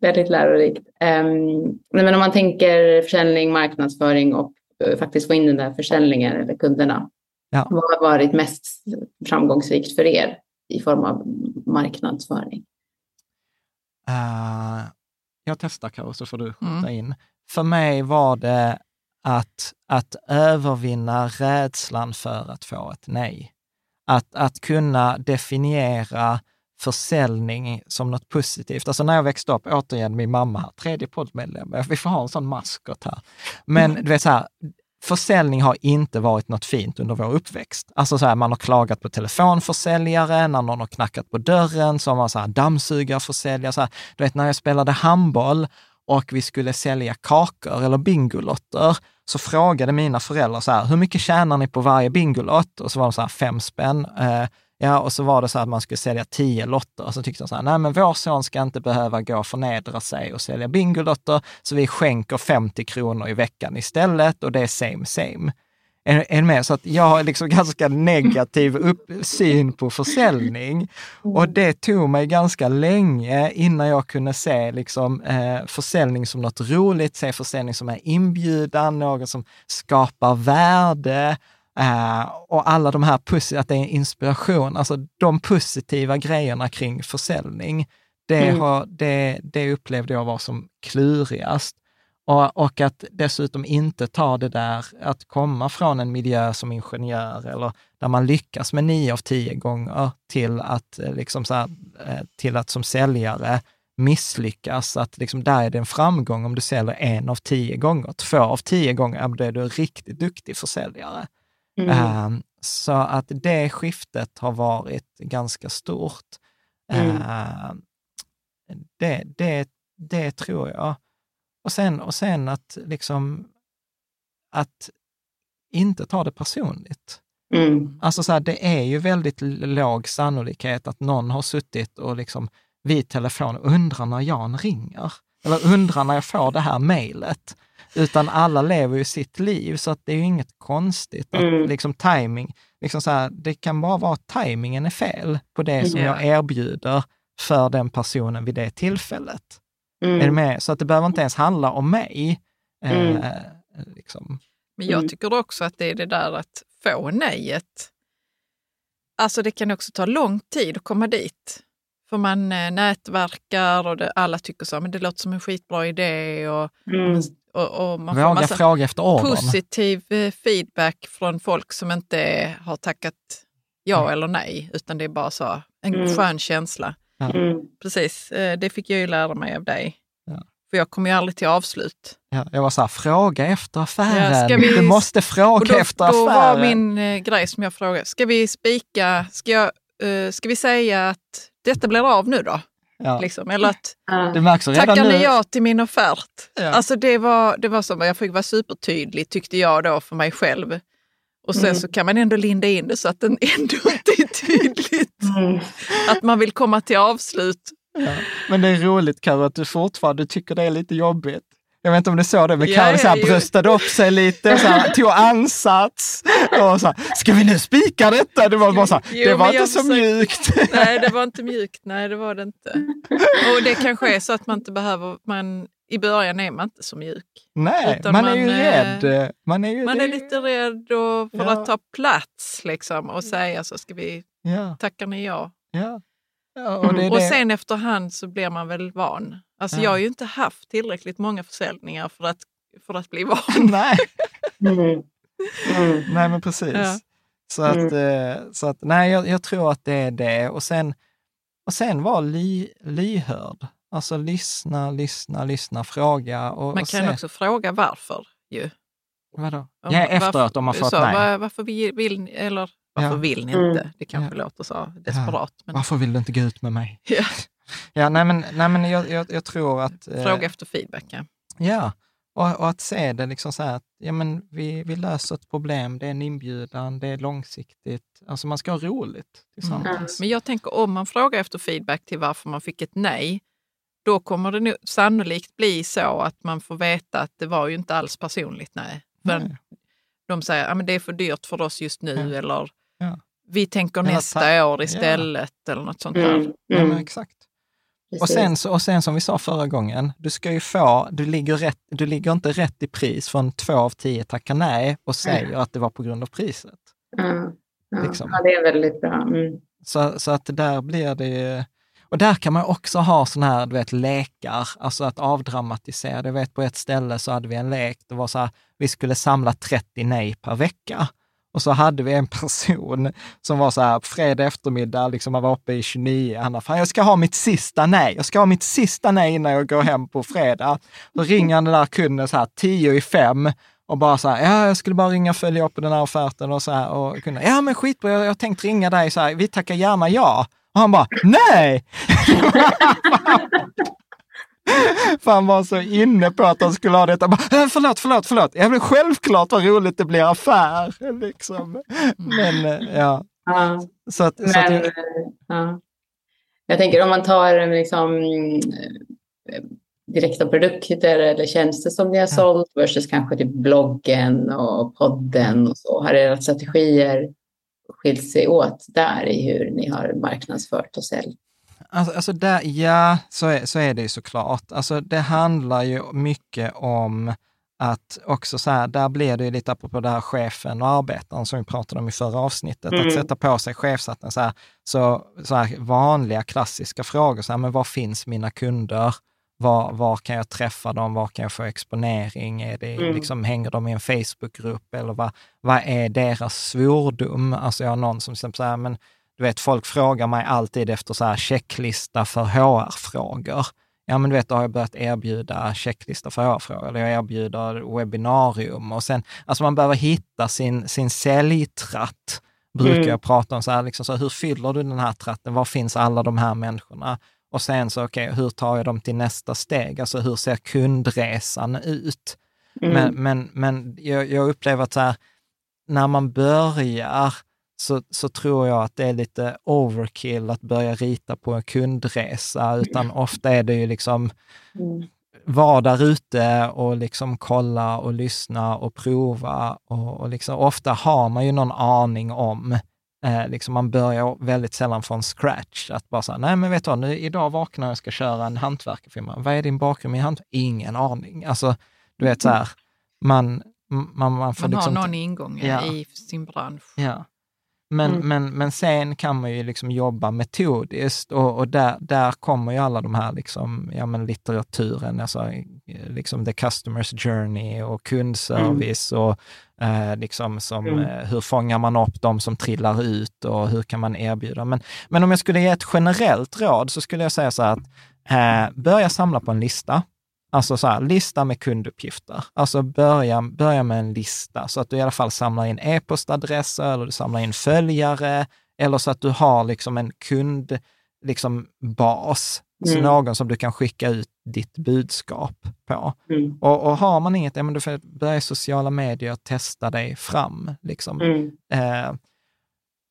Väldigt lärorikt. Um, men om man tänker försäljning, marknadsföring och eh, faktiskt få in den där försäljningen eller kunderna. Ja. Vad har varit mest framgångsrikt för er i form av marknadsföring? Eh, jag testar Karo, så får du skjuta Mm. in. För mig var det att, att övervinna rädslan för att få ett nej. Att, att kunna definiera försäljning som något positivt. Alltså när jag växte upp, återigen min mamma, tredje poddmedlem, vi får ha en sån maskot här. Men du vet så här, försäljning har inte varit något fint under vår uppväxt. Alltså så här, man har klagat på telefonförsäljare, när någon har knackat på dörren så har man så här dammsugarförsäljare. Så här. Du vet när jag spelade handboll och vi skulle sälja kakor eller bingolotter, så frågade mina föräldrar så här, hur mycket tjänar ni på varje bingolott? Och så var de så här, fem spänn. Eh, ja, och så var det så att man skulle sälja tio lotter. Och så tyckte de så här, nej men vår son ska inte behöva gå och förnedra sig och sälja bingolotter, så vi skänker 50 kronor i veckan istället och det är same same. Är, är med? Så att jag har liksom <laughs> ganska negativ upp, syn på försäljning. Och det tog mig ganska länge innan jag kunde se liksom, eh, försäljning som något roligt, se försäljning som är inbjudan, något som skapar värde. Eh, och alla de här, att det är inspiration, alltså de positiva grejerna kring försäljning, det, Mm. har, det, det upplevde jag var som klurigast. Och, och att dessutom inte ta det där, att komma från en miljö som ingenjör eller där man lyckas med nio av tio gånger till att, eh, liksom så här, eh, till att som säljare misslyckas, att liksom där är det en framgång om du säljer en av tio gånger. Två av tio gånger, då är du en riktigt duktig försäljare. Mm. Ehm, så att det skiftet har varit ganska stort. Mm. Ehm, det, det, det tror jag. Och sen, och sen att liksom att inte ta det personligt. Mm. Alltså så här, det är ju väldigt låg sannolikhet att någon har suttit och liksom vid telefon undrar när Jan ringer. Eller undrar när jag får det här mejlet. Utan alla lever ju sitt liv, så att det är ju inget konstigt. Att Mm. liksom timing, liksom så här, det kan bara vara att tajmingen är fel på det som Ja. jag erbjuder för den personen vid det tillfället. Mm. Är du med? Så att det behöver inte ens handla om mig. Mm. Eh, liksom. Men jag Mm. tycker också att det är det där att få nejet. Alltså det kan också ta lång tid att komma dit. För man eh, nätverkar och det, alla tycker så, men det låter som en skitbra idé och Mm. Och, och man får Våga massa fråga efter ordern. positiv eh, feedback från folk som inte har tackat ja eller nej, utan det är bara så en Mm. skön känsla. Mm. Precis, eh, det fick jag ju lära mig av dig. Ja. För jag kommer ju aldrig till avslut. Ja, jag var så här, fråga efter affären. Ja, vi- Du måste fråga då, efter då affären. var min eh, grej som jag frågade, ska vi spika, ska, jag, eh, ska vi säga att detta blir av nu då? Ja. Liksom, eller att. Det märks redan tackar nu. ni ja till min offert? Ja. Alltså det var, det var som, jag fick vara supertydlig tyckte jag då för mig själv. Och sen Mm. så kan man ändå linda in det så att den <laughs> ändå inte är tydligt. Mm. Att man vill komma till avslut. Ja. Men det är roligt Karo att du fortfarande tycker det är lite jobbigt. Jag vet inte om du såg det, men Karo så här bröstade upp sig lite, och så här, tog ansats och så här, ska vi nu spika detta? Det var bara så här, Jo, det var inte så försökte- mjukt. <laughs> Nej, det var inte mjukt. Nej, det var det inte. Och det kanske är så att man inte behöver, man, i början är man inte så mjuk. Nej, Utan man är ju man, rädd. Man är ju Man det- är lite rädd för Ja. att ta plats liksom och säga så ska vi, Ja, tackar ni ja? ja. ja och det är Och det. sen efterhand så blir man väl van. Alltså Ja. jag har ju inte haft tillräckligt många försäljningar för att, för att bli <laughs> van. Nej, Mm. Mm. nej, men precis. Ja. Så att, eh, så att nej, jag, jag tror att det är det. Och sen, och sen var ly, lyhörd. Alltså lyssna, lyssna, lyssna, fråga. Och, Man och kan se. också fråga varför ju. Vadå? Om- Ja, efteråt varför- om man fått nej. var- Varför vill, vill ni, eller varför Ja. vill ni Mm. inte? Det kanske Ja. låter så desperat. Men, Varför vill du inte gå ut med mig? Ja, Ja, nej men, nej, men jag, jag, jag tror att... eh, fråga efter feedback. Ja. Ja, och, och att se det liksom så här att ja, men vi, vi löser ett problem, det är en inbjudan, det är långsiktigt. Alltså man ska ha roligt tillsammans. Men jag tänker om man frågar efter feedback till varför man fick ett nej, då kommer det nog sannolikt bli så att man får veta att det var ju inte alls personligt nej. För Nej. de säger att det är för dyrt för oss just nu Ja. eller Ja. vi tänker nästa ta- år istället eller något sånt Mm. där. Ja, Mm. men exakt. Och sen, så- och sen som vi sa förra gången, du ska ju få, du ligger, rätt, du ligger inte rätt i pris från två av tio tackar nej och säger att det var på grund av priset. Ja. liksom. ja, det är väldigt bra. Mm. Så, så att där blir det ju... Och där kan man också ha sådana här, du vet, lekar, alltså att avdramatisera. Jag vet på ett ställe så hade vi en lek, det var så här, vi skulle samla 30 nej per vecka. Och så hade vi en person som var så här, fredag eftermiddag, liksom han var uppe i 29, han bara, fan jag ska ha mitt sista nej, jag ska ha mitt sista nej innan jag går hem på fredag. Då ringer han den där kunden så här, 10 i fem, och bara så här, ja, jag skulle bara ringa och följa upp den här offerten och så här. Och kunna, ja, men skitbra, jag har tänkt ringa dig så här, vi tackar gärna ja. Och han bara, nej! <laughs> <laughs> <laughs> För han var så inne på att han skulle ha detta. Bara, "Äh, förlåt, förlåt, förlåt. Ja, men självklart vad roligt det blir affär. <laughs> Liksom. Men eh, ja, Ja. så att, så att Men, jag, eh, ja. jag tänker om man tar liksom, eh, direkta produkter eller tjänster som ni har sålt versus kanske till bloggen och podden och så. Har era strategier skilt sig åt där i hur ni har marknadsfört och sålt? Alltså, alltså där, ja, så är, så är det ju såklart. Alltså det handlar ju mycket om att också så här, där blir det ju lite apropå det här chefen och arbetaren som vi pratade om i förra avsnittet, Mm. att sätta på sig chefshatten så här, så, så här vanliga klassiska frågor, så här, men var finns mina kunder? Var, var kan jag träffa dem? Var kan jag få exponering? Är det, Mm. liksom, hänger de i en Facebookgrupp? Eller vad, vad är deras svordom? Alltså jag har någon som säger så här, men du vet, folk frågar mig alltid efter så här checklista för HR-frågor. Ja, men du vet, då har jag börjat erbjuda checklista för HR-frågor, eller jag erbjuder webbinarium och sen, alltså man behöver hitta sin, sin säljtratt, brukar Mm. jag prata om. Så här, liksom så hur fyller du den här tratten? Var finns alla de här människorna? Och sen så, okej, hur tar jag dem till nästa steg? Alltså hur ser kundresan ut? Mm. Men, men, men jag, jag upplever att så här, när man börjar så, så tror jag att det är lite overkill att börja rita på en kundresa, utan ofta är det ju liksom Mm. vara där ute och liksom kolla och lyssna och prova. Och, och liksom, ofta har man ju någon aning om, eh, liksom man börjar väldigt sällan från scratch. Att bara säga, nej men vet du vad, nu, idag vaknar jag och ska köra en hantverkarfirma. Vad är din bakgrund i hantverk? Ingen aning. Alltså, du vet så här, man, man, man får Man liksom... har någon ingång Ja. i sin bransch. Ja. Men, Mm. men, men sen kan man ju liksom jobba metodiskt och, och där, där kommer ju alla de här liksom, ja, men litteraturen, alltså, eh, liksom the customer's journey och kundservice och eh, liksom som, Mm. eh, hur fångar man upp de som trillar ut och hur kan man erbjuda. Men, men om jag skulle ge ett generellt råd så skulle jag säga så här att eh, börja samla på en lista. Alltså så här, lista med kunduppgifter. Alltså börja, börja med en lista så att du i alla fall samlar in e-postadresser eller du samlar in följare eller så att du har liksom en kund, liksom bas, så Mm. någon som du kan skicka ut ditt budskap på. Mm. Och, och har man inget, ja men du får börja i sociala medier, testa dig fram. Liksom. Mm. Eh,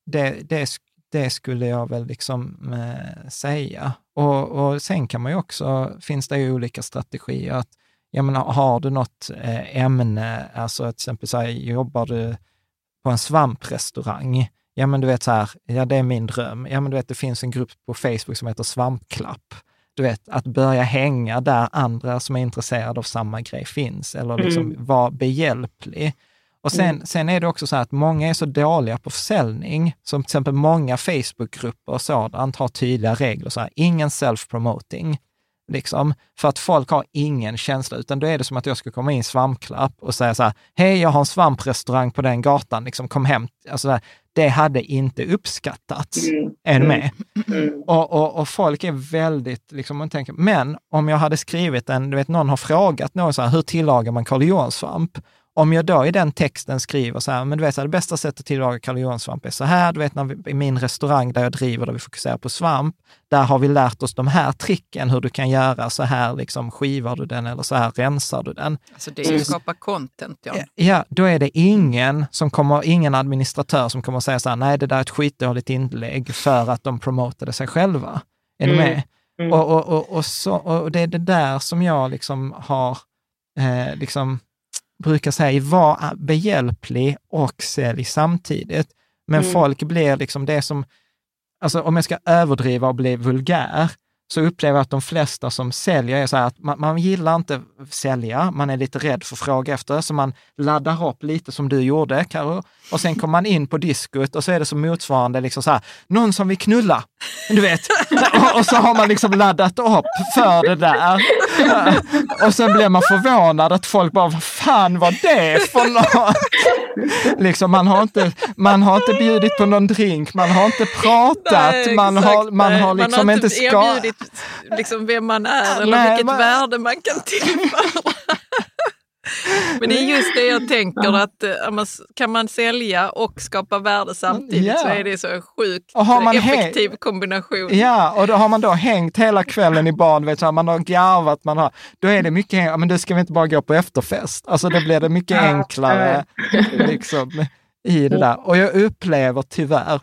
det, det, det skulle jag väl liksom eh, säga. Och, och sen kan man ju också, finns det ju olika strategier. Att, jag menar, har du något eh, ämne, alltså till exempel så här, jobbar du på en svamprestaurang, ja men du vet så här, ja det är min dröm. Ja men du vet, det finns en grupp på Facebook som heter Svampklapp. Du vet, att börja hänga där andra som är intresserade av samma grej finns, eller liksom Mm. vara behjälplig. Och sen, Mm. sen är det också så här att många är så dåliga på försäljning, som till exempel många Facebookgrupper och sådant har tydliga regler, så här, ingen self-promoting. Liksom, för att folk har ingen känsla, utan då är det som att jag ska komma in i svampklapp och säga så här, hej, jag har en svamprestaurang på den gatan, liksom, kom hem. Alltså, det- det hade inte uppskattats. Mm. Är du Mm. med? Mm. Och, och, och folk är väldigt, liksom, man tänker, men om jag hade skrivit en, du vet någon har frågat någon så här, hur tillagar man Karl Johan-svamp? Om jag då i den texten skriver så här, men du vet, så här, det bästa sättet att tillaga Karl Johan-svamp är så här, du vet, när vi, i min restaurang där jag driver, där vi fokuserar på svamp, där har vi lärt oss de här tricken, hur du kan göra så här, liksom skivar du den eller så här rensar du den. Alltså det är ju att skapa content, John. Ja, då är det ingen som kommer, ingen administratör som kommer att säga så här, nej det där är ett skitdåligt inlägg för att de promotade sig själva. Är du Mm. med? Mm. Och, och, och, och, så, och det är det där som jag liksom har, eh, liksom, brukar säga, var behjälplig och sälj samtidigt. Men Mm. folk blir liksom det som, alltså om jag ska överdriva och bli vulgär, så upplever jag att de flesta som säljer är så här att man, man gillar inte sälja, man är lite rädd för att fråga efter, så man laddar upp lite som du gjorde, Karo. Och sen kommer man in på diskot och så är det som motsvarande, liksom så här, någon som vill knulla. Du vet. <laughs> Och, och så har man liksom laddat upp för det där. <laughs> Och sen blir man förvånad att folk bara, vad fan var det för något? <laughs> Liksom, man, har inte, man har inte bjudit på någon drink, man har inte pratat, Nej, man, exakt. har, man Nej, har liksom man har inte inte ska... erbjudit liksom vem man är eller Nej, vilket man- värde man kan tillföra. Men det är just det jag tänker att eh, kan man sälja och skapa värde samtidigt Ja. så är det så en sjukt Och har man effektiv kombination. Ja, och då har man då hängt hela kvällen i barn, vet, så här, man har garvat, man har, då är det mycket, men då ska vi inte bara gå på efterfest. Alltså då blir det mycket enklare liksom, i det där. Och jag upplever tyvärr,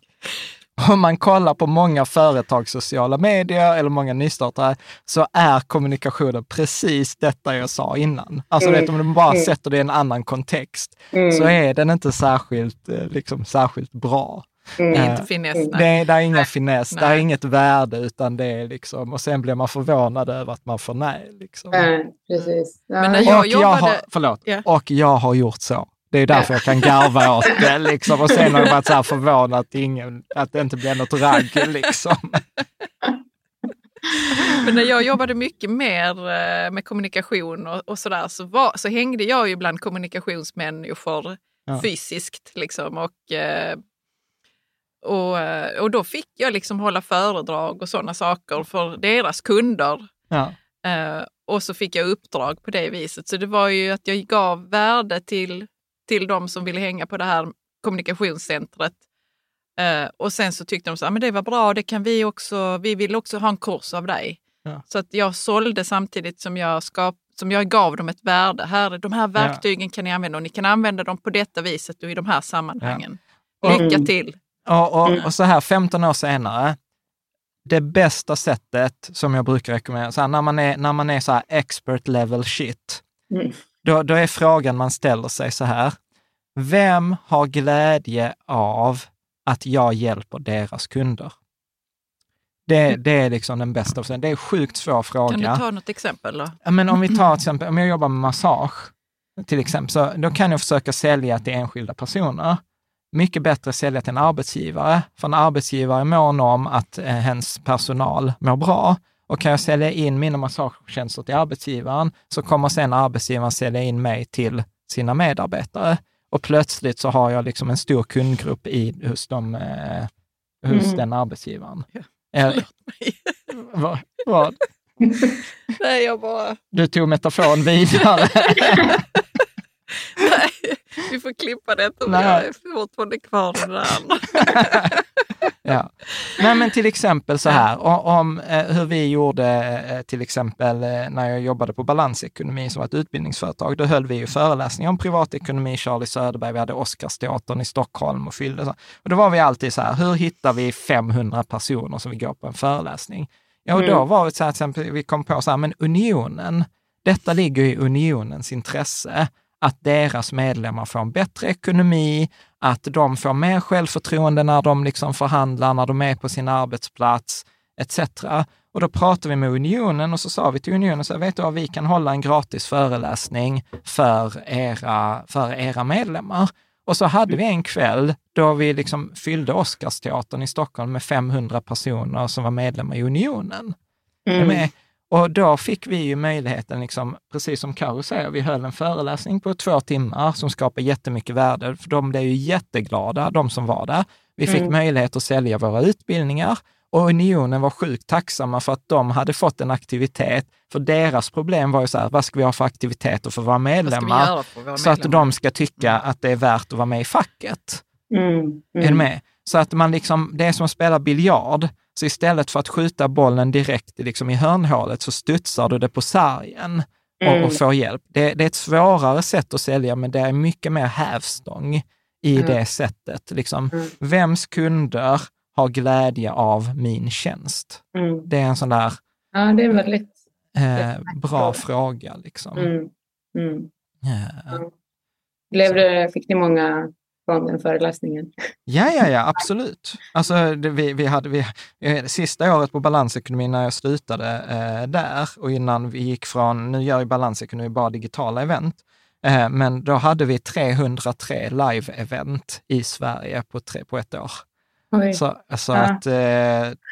<laughs> om man kollar på många företags sociala medier eller många nystartare, så är kommunikationen precis detta jag sa innan. Alltså Mm. vet, om du bara Mm. sätter det i en annan kontext, Mm. så är den inte särskilt, eh, liksom, särskilt bra. Mm. Det är Eh, inte finess. Det Nej. är, det är ingen finess, det är Nej. inget värde, utan det är liksom, och sen blir man förvånad över att man får nej. Liksom. Nej, precis. Ja. Men när jag och, jag jobbade- har, förlåt, Ja. och jag har gjort så. Det är därför jag kan garva åt <laughs> det. Liksom. Och sen har jag varit så här förvånad att, ingen, att det inte blir något ragg. Liksom. Men när jag jobbade mycket mer eh, med kommunikation och, och sådär så, var, så hängde jag ju bland kommunikationsmänniskor Ja. fysiskt. Liksom, och, eh, och, eh, och då fick jag liksom hålla föredrag och sådana saker för deras kunder. Ja. Och så fick jag uppdrag på det viset. Så det var ju att jag gav värde till, till de som ville hänga på det här kommunikationscentret. Eh, och sen så tyckte de så här, men det var bra, det kan vi också, vi vill också ha en kurs av dig. Ja. Så att jag sålde samtidigt som jag, skap, som jag gav dem ett värde. Här, de här verktygen kan ni använda och ni kan använda dem på detta viset och i de här sammanhangen. Ja. Lycka Mm. till! Och, och, Mm. och så här 15 år senare, det bästa sättet som jag brukar rekommendera, så här, när man är, när man är så här expert level shit, Mm. Då, då är frågan man ställer sig så här, vem har glädje av att jag hjälper deras kunder? Det, det är liksom den bästa. Det är en sjukt svår fråga. Kan du ta något exempel då? Men om vi tar till <clears throat> exempel, om jag jobbar med massage, till exempel, så då kan jag försöka sälja till enskilda personer. mycket bättre att sälja till en arbetsgivare, för en arbetsgivare är mån om att eh, hens personal mår bra. Och kan jag sälja in mina massagetjänster till arbetsgivaren, så kommer sen arbetsgivaren sälja in mig till sina medarbetare. Och plötsligt så har jag liksom en stor kundgrupp i, hos, de, eh, hos Mm. den arbetsgivaren. Ja. Eh, Förlåt mig. <laughs> vad, vad? Nej, jag bara... Du tog metaforen vidare. <laughs> <laughs> <laughs> Nej, vi får klippa. Nej. Men jag är fortfarande kvar i det där andra. <laughs> Ja. Nej, men till exempel så här, om eh, hur vi gjorde eh, till exempel eh, när jag jobbade på Balansekonomi som var ett utbildningsföretag, då höll vi ju föreläsningar om privatekonomi, Charlie Söderberg, vi hade Oscarsteatern i Stockholm och fyllde så. Och då var vi alltid så här, hur hittar vi 500 personer som vill gå på en föreläsning? Ja, och då Mm. var det så här, till exempel, vi kom på så här, men unionen, detta ligger i unionens intresse, att deras medlemmar får en bättre ekonomi, att de får mer självförtroende när de liksom förhandlar, när de är på sin arbetsplats, etc. Och då pratade vi med Unionen och så sa vi till Unionen, så vet du vad, vi kan hålla en gratis föreläsning för era, för era medlemmar. Och så hade vi en kväll då vi liksom fyllde Oscarsteatern i Stockholm med 500 personer som var medlemmar i Unionen. Mm. med? Och då fick vi ju möjligheten, liksom, precis som Karo säger, vi höll en föreläsning på två timmar som skapar jättemycket värde, för de blev ju jätteglada, de som var där. Vi fick Mm. möjlighet att sälja våra utbildningar och Unionen var sjukt tacksamma för att de hade fått en aktivitet, för deras problem var ju så här, vad ska vi ha för aktiviteter för våra Vad ska vi medlemmar? göra för våra Så att medlemmar? de ska tycka att det är värt att vara med i facket. Mm. Är du Mm. med? Så att man liksom, det är som att spela biljard. Så istället för att skjuta bollen direkt liksom i hörnhålet så studsar du det på sargen och, Mm. och får hjälp. Det, det är ett svårare sätt att sälja, men det är mycket mer hävstång i Mm. det sättet. Liksom, Mm. vems kunder har glädje av min tjänst? Mm. Det är en sån där Ja, det är väldigt... eh, bra fråga. Liksom. Mm. Mm. Eh, Blev det, fick ni många från den föreläsningen? Ja, ja, ja, absolut. Alltså, det, vi, vi hade, vi, eh, sista året på balansekonomi när jag slutade eh, där och innan vi gick från, nu gör ju balansekonomi bara digitala event, eh, men då hade vi 303 live-event i Sverige på, tre, på ett år. Oj. Så, så Ja. att eh,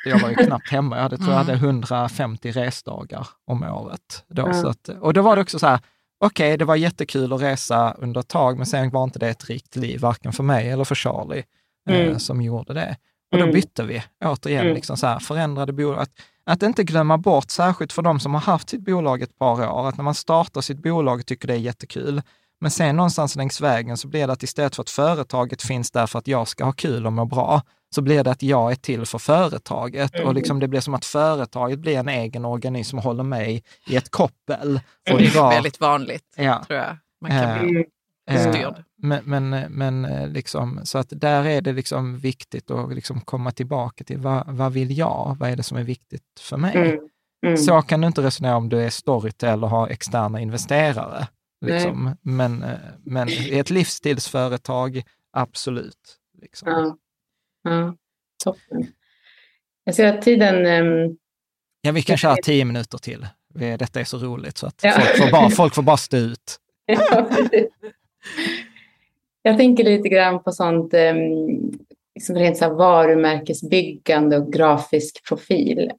jag var ju knappt hemma. Jag hade, tror jag hade Mm. 150 resdagar om året. Då, Ja. att, och då var det också så här, okej, det var jättekul att resa under ett tag, men sen var inte det ett rikt liv, varken för mig eller för Charlie, eh, Mm. som gjorde det. Och då Mm. bytte vi återigen, Mm. liksom så här, förändrade bolag. Att, att inte glömma bort, särskilt för de som har haft sitt bolag ett par år, att när man startar sitt bolag och tycker det är jättekul, men sen någonstans längs vägen så blir det att istället för att företaget finns där för att jag ska ha kul och må bra, så blir det att jag är till för företaget. Mm. Och liksom det blir som att företaget blir en egen organism som håller mig i ett koppel. Och Det är drar- väldigt vanligt, ja, tror jag. Man kan Eh, bli Mm. eh, styrd. men, men, men eh, liksom, så att där är det liksom viktigt att liksom komma tillbaka till vad, vad vill jag? Vad är det som är viktigt för mig? Mm. Mm. Så kan du inte resonera om du är Storytel och har externa investerare. Liksom. Men, eh, men i ett livsstilsföretag, absolut. Liksom. Ja. Ja. Toppen. Jag ser att tiden... ehm, Ja, vi kan köra tio minuter till. Detta är så roligt så att Ja. folk, får bara, folk får bara stå ut. <laughs> Ja. Jag tänker lite grann på sånt um, liksom rent så varumärkesbyggande och grafisk profil.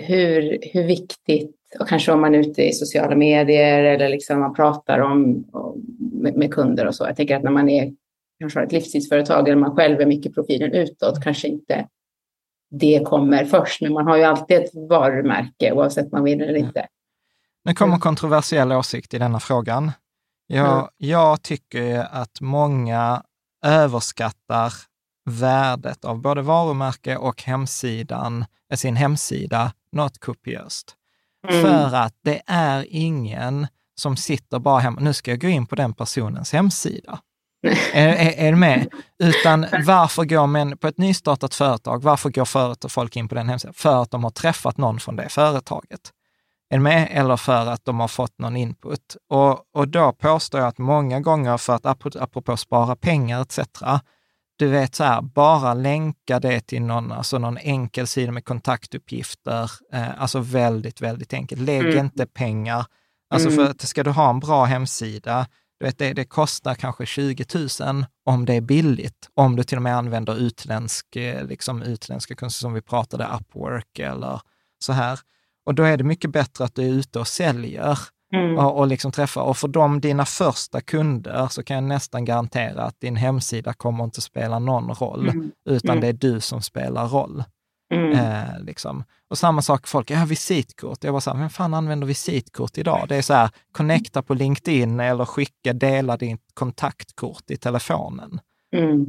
Hur, hur viktigt, och kanske om man är ute i sociala medier eller liksom man pratar om, om med, med kunder och så. Jag tänker att när man är kanske har ett livstidsföretag eller man själv är mycket profilen utåt kanske inte det kommer först, men man har ju alltid ett varumärke oavsett man vill eller inte. Nu kommer Mm. kontroversiell åsikt i denna frågan. Jag, Mm. jag tycker att många överskattar värdet av både varumärke och hemsidan, eh, sin hemsida något kopiöst. Mm. För att det är ingen som sitter bara hemma, nu ska jag gå in på den personens hemsida. Är, är, är du med? Utan varför går män, på ett nystartat företag, varför går företag, folk in på den hemsidan? För att de har träffat någon från det företaget. Är du med? Eller för att de har fått någon input. Och, och då påstår jag att många gånger, för att apropå, spara pengar etc., du vet så här, bara länka det till någon, alltså någon enkel sida med kontaktuppgifter, eh, alltså väldigt, väldigt enkelt. Lägg Mm. inte pengar. Alltså Mm. för att ska du ha en bra hemsida, du vet, det, det kostar kanske 20 000 om det är billigt, om du till och med använder utländsk, eh, liksom utländska kunskaper som vi pratade, Upwork eller så här. Och då är det mycket bättre att du är ute och säljer mm. och, och liksom träffar. Och för de dina första kunder så kan jag nästan garantera att din hemsida kommer inte spela någon roll, mm. utan mm. det är du som spelar roll. Mm. Eh, liksom. Och samma sak, folk, ja visitkort. Jag var så här, vem fan använder visitkort idag? Det är så här, connecta på LinkedIn eller skicka, dela ditt kontaktkort i telefonen. Mm.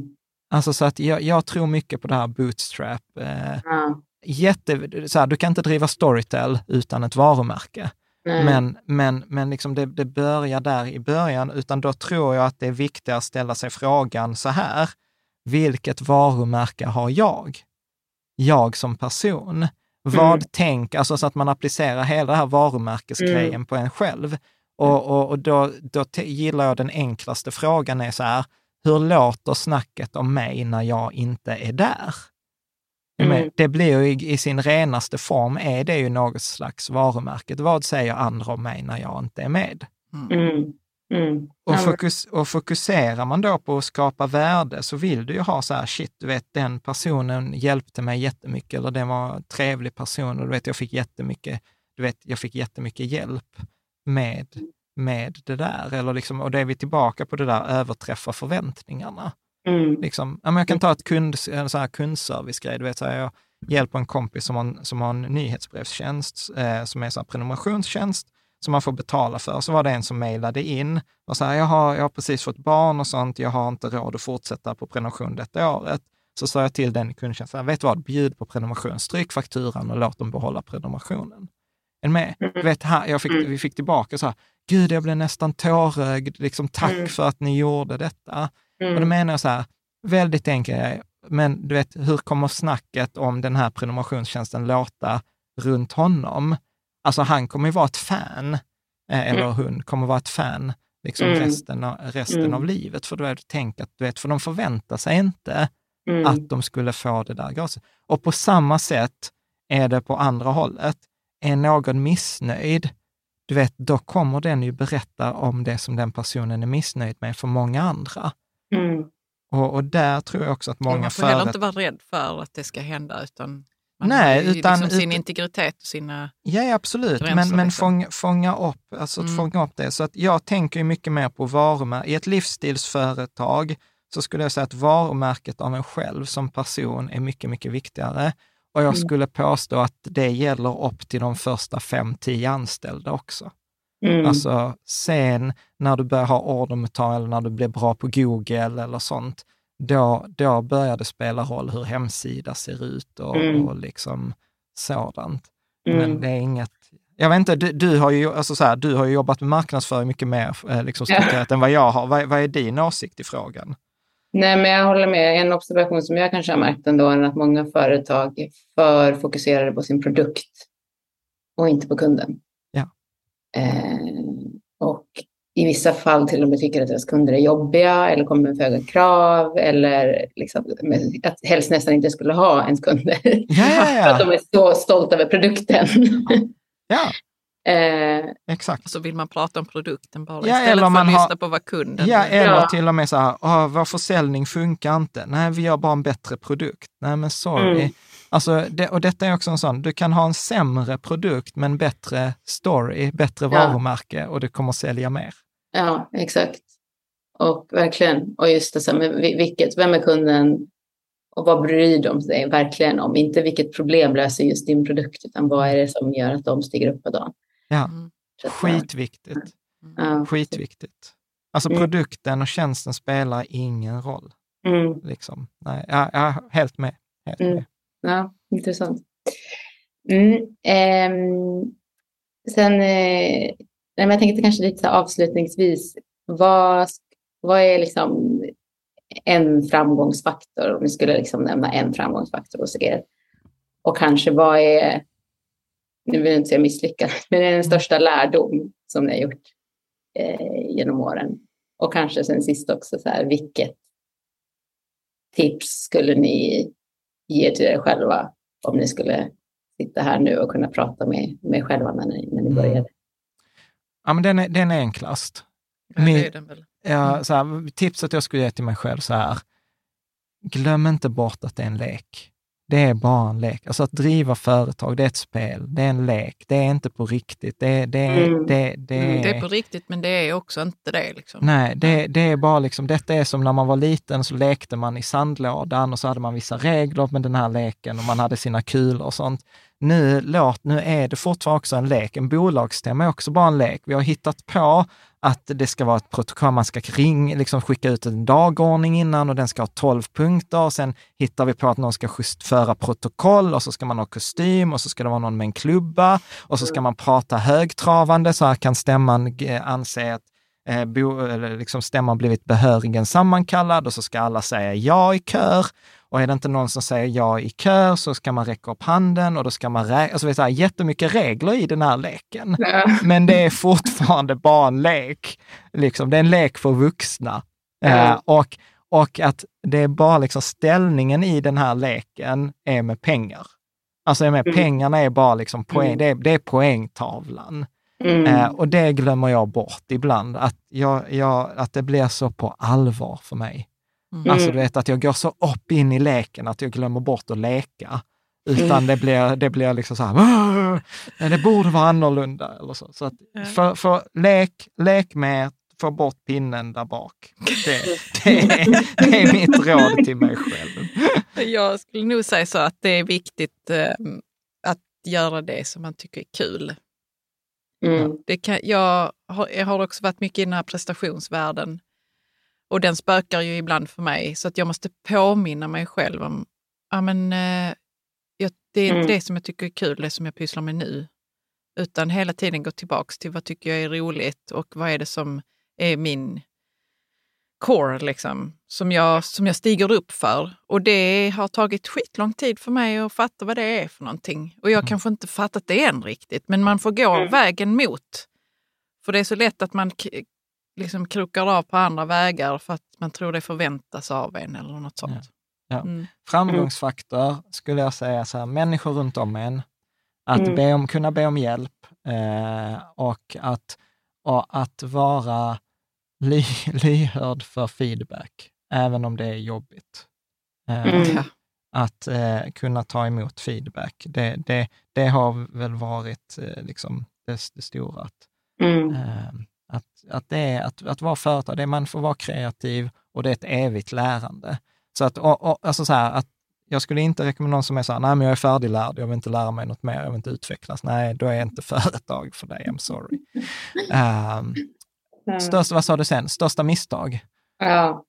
Alltså så att jag, jag, tror mycket på det här bootstrap. Eh, ja. jätte, så här, du kan inte driva Storytel utan ett varumärke. Nej. Men, men, men liksom det, det börjar där i början, utan då tror jag att det är viktigare att ställa sig frågan så här, vilket varumärke har jag? Jag som person. Vad mm. tänk, alltså så att man applicerar hela det här varumärkesgrejen mm. på en själv. Och, och, och då, då gillar jag den enklaste frågan är så här, hur låter snacket om mig när jag inte är där? Mm. Det blir ju i, i, sin renaste form, är det ju något slags varumärke. Vad säger andra om mig när jag inte är med? Mm. Mm. Mm. Och, fokus, och fokuserar man då på att skapa värde så vill du ju ha så här, shit, du vet, den personen hjälpte mig jättemycket, eller den var en trevlig person och du vet, jag fick jättemycket, du vet, jag fick jättemycket hjälp med, med det där. Eller liksom, och då är vi tillbaka på det där överträffa förväntningarna. Mm. Liksom, jag kan ta ett kund, en sån här kundservice-grej. Du vet, så här, jag hjälper en kompis som har, som har en nyhetsbrevstjänst, eh, som är en prenumerationstjänst, som man får betala för. Så var det en som mejlade in och sa, jag har, jag har precis fått barn och sånt, jag har inte råd att fortsätta på prenumeration detta året. Så sa jag till den kundtjänsten, vet du vad, bjud på prenumeration, stryk fakturan och låt dem behålla prenumerationen. En med? Mm. vet, här, jag fick, mm. vi fick tillbaka så här, gud, jag blev nästan tårögd, liksom, tack mm. för att ni gjorde detta. Och då menar jag så här, väldigt enkelt, men du vet, hur kommer snacket om den här prenumerationstjänsten låta runt honom? Alltså han kommer ju vara ett fan, eh, eller mm. hon kommer vara ett fan liksom mm. resten, av, resten mm. av livet. För då är det tänk att, du vet, för de förväntar sig inte mm. att de skulle få det där glaset. Och på samma sätt är det på andra hållet. Är någon missnöjd, du vet, då kommer den ju berätta om det som den personen är missnöjd med för många andra. Mm. Och, och, där tror jag också att många... Man får heller inte vara rädd för att det ska hända, utan man Nej, utan, liksom sin integritet och sina Ja, absolut, men, men liksom. fånga, fånga, upp, alltså mm. fånga upp det. Så att jag tänker mycket mer på varumärke. I ett livsstilsföretag så skulle jag säga att varumärket av en själv som person är mycket, mycket viktigare. Och jag mm. skulle påstå att det gäller upp till de första fem, tio anställda också. Mm. Alltså sen när du börjar ha ordermottagare eller när du blir bra på Google eller sånt, då, då börjar det spela roll hur hemsida ser ut och, mm. och liksom sådant. Mm. Men det är inget... Jag vet inte, du, du har, ju, alltså så här, du har ju jobbat med marknadsföring mycket mer eh, liksom, ja. än vad jag har. Vad, vad är din åsikt i frågan? Nej, men jag håller med. En observation som jag kanske har märkt ändå är att många företag är för fokuserade på sin produkt och inte på kunden. Ja. Eh, och i vissa fall till och med tycker att deras kunder är jobbiga eller kommer med för höga krav eller liksom, att helst nästan inte skulle ha ens kunder. Ja, ja, ja. för <laughs> att de är så stolta över produkten. Ja. <laughs> Eh, Exakt. Så vill man prata om produkten bara ja, istället för att lyssna har, på vad kunden Ja, eller ja. till och med så här, vår försäljning funkar inte. Nej, vi gör bara en bättre produkt. Nej, men sorry. Mm. Alltså, det, och detta är också en sån, du kan ha en sämre produkt men bättre story, bättre varumärke och det kommer sälja mer. Ja, exakt. Och verkligen, och just det, så med vilket, vem är kunden och vad bryr de sig verkligen om? Inte vilket problem löser just din produkt, utan vad är det som gör att de stiger upp på dagen? Ja, mm. skitviktigt. Mm. Skitviktigt. Alltså mm. produkten och tjänsten spelar ingen roll. Mm. Liksom. Nej, jag, jag är helt med. Helt mm. med. Ja, intressant. Mm, eh, sen, eh, jag tänkte kanske lite avslutningsvis, vad, vad är liksom en framgångsfaktor, om ni skulle liksom nämna en framgångsfaktor hos er? Och kanske vad är, nu vill jag inte säga misslyckad, <laughs> men är den största lärdom som ni har gjort eh, genom åren? Och kanske sen sist också, så här, vilket tips skulle ni ge till er själva om ni skulle sitta här nu och kunna prata med, med er själva när ni, när ni mm. började? Ja, men den är, den är enklast. Ja, Min- det är den väl. Ja, så här, tipset jag skulle ge till mig själv så här, glöm inte bort att det är en lek. Det är bara en lek. Alltså att driva företag, det är ett spel, det är en lek, det är inte på riktigt. Det, det, Mm. det, det, Mm, Det är på riktigt, men det är också inte det. Liksom. Nej, det, det är bara liksom, detta är som när man var liten så lekte man i sandlådan och så hade man vissa regler med den här leken och man hade sina kulor och sånt. Nu, låt, nu är det fortfarande också en lek. En bolagsstämma är också bara en lek. Vi har hittat på att det ska vara ett protokoll, man ska ring, liksom skicka ut en dagordning innan och den ska ha 12 punkter. Och sen hittar vi på att någon ska just föra protokoll och så ska man ha kostym och så ska det vara någon med en klubba och så ska man prata högtravande så här kan stämman eh, anse att eh, bo, liksom stämman blivit behörigen sammankallad och så ska alla säga ja i kör. Och är det inte någon som säger ja i kör så ska man räcka upp handen och då ska man räkna. Alltså, det är så här, jättemycket regler i den här leken. Ja. <laughs> Men det är fortfarande bara en lek. Liksom, det är en lek för vuxna. Eh, och, och att det är bara liksom ställningen i den här leken är med pengar. Alltså med, Mm. pengarna är bara liksom poäng, Mm. det, är, det är poängtavlan. Mm. Eh, och det glömmer jag bort ibland, att, jag, jag, att det blir så på allvar för mig. Mm. Alltså Mm. du vet att jag går så upp in i leken att jag glömmer bort att leka. Utan Mm. det blir, det blir liksom så här, "Åh, nej, det borde vara annorlunda. Eller så. Så att för, för lek, lek med, få bort pinnen där bak. Det, det, är, det är mitt råd till mig själv. Jag skulle nog säga så att det är viktigt eh, att göra det som man tycker är kul. Mm. Det kan, jag, har, jag har också varit mycket i den här prestationsvärlden och den spökar ju ibland för mig så att jag måste påminna mig själv om ja, men, eh, jag, det är inte Mm. det som jag tycker är kul, det som jag pysslar med nu. Utan hela tiden gå tillbaks till vad tycker jag är roligt och vad är det som är min core, liksom, som jag, som jag stiger upp för. Och det har tagit skitlång tid för mig att fatta vad det är för någonting. Och jag har kanske inte fattat det än riktigt, men man får gå Mm. vägen mot. För det är så lätt att man liksom krokar av på andra vägar för att man tror det förväntas av en eller något sånt. Ja. Mm. Framgångsfaktor skulle jag säga så här, människor runt om en. Att Mm. be om, kunna be om hjälp eh, och, att, och att vara ly, <laughs> lyhörd för feedback, även om det är jobbigt. Eh, Mm. Att eh, kunna ta emot feedback, det, det, det har väl varit eh, liksom det, det stora. Att, Mm. eh, att, att, det är, att, att vara företag, det är, man får vara kreativ och det är ett evigt lärande. Så att, och, och, alltså så här, att jag skulle inte rekommendera någon som är så här, nej men jag är färdiglärd, jag vill inte lära mig något mer, jag vill inte utvecklas. Nej, då är inte <laughs> företag för dig, I'm sorry. Um, Ja. största, vad sa du sen? Största misstag? Ja.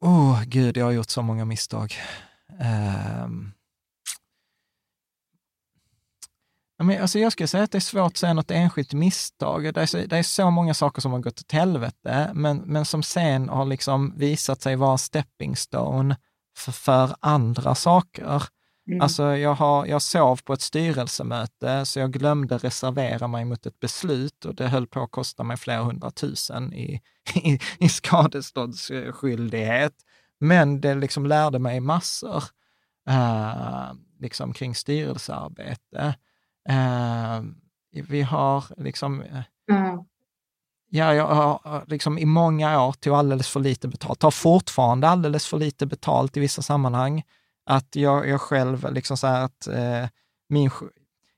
Åh, oh, gud, jag har gjort så många misstag. Um, men alltså jag skulle säga att det är svårt att säga något enskilt misstag. Det är, så, det är så många saker som har gått åt helvete, men, men som sen har liksom visat sig vara stepping stone för, för andra saker. Mm. Alltså jag, har, jag sov på ett styrelsemöte, så jag glömde reservera mig mot ett beslut och det höll på att kosta mig flera hundratusen i, <laughs> i, i skadeståndsskyldighet. Men det liksom lärde mig massor eh, liksom kring styrelsearbete. Eh, vi har liksom, Ja. ja, jag har liksom i många år tog alldeles för lite betalt, tar fortfarande alldeles för lite betalt i vissa sammanhang. Att jag, jag själv, liksom så att eh, min,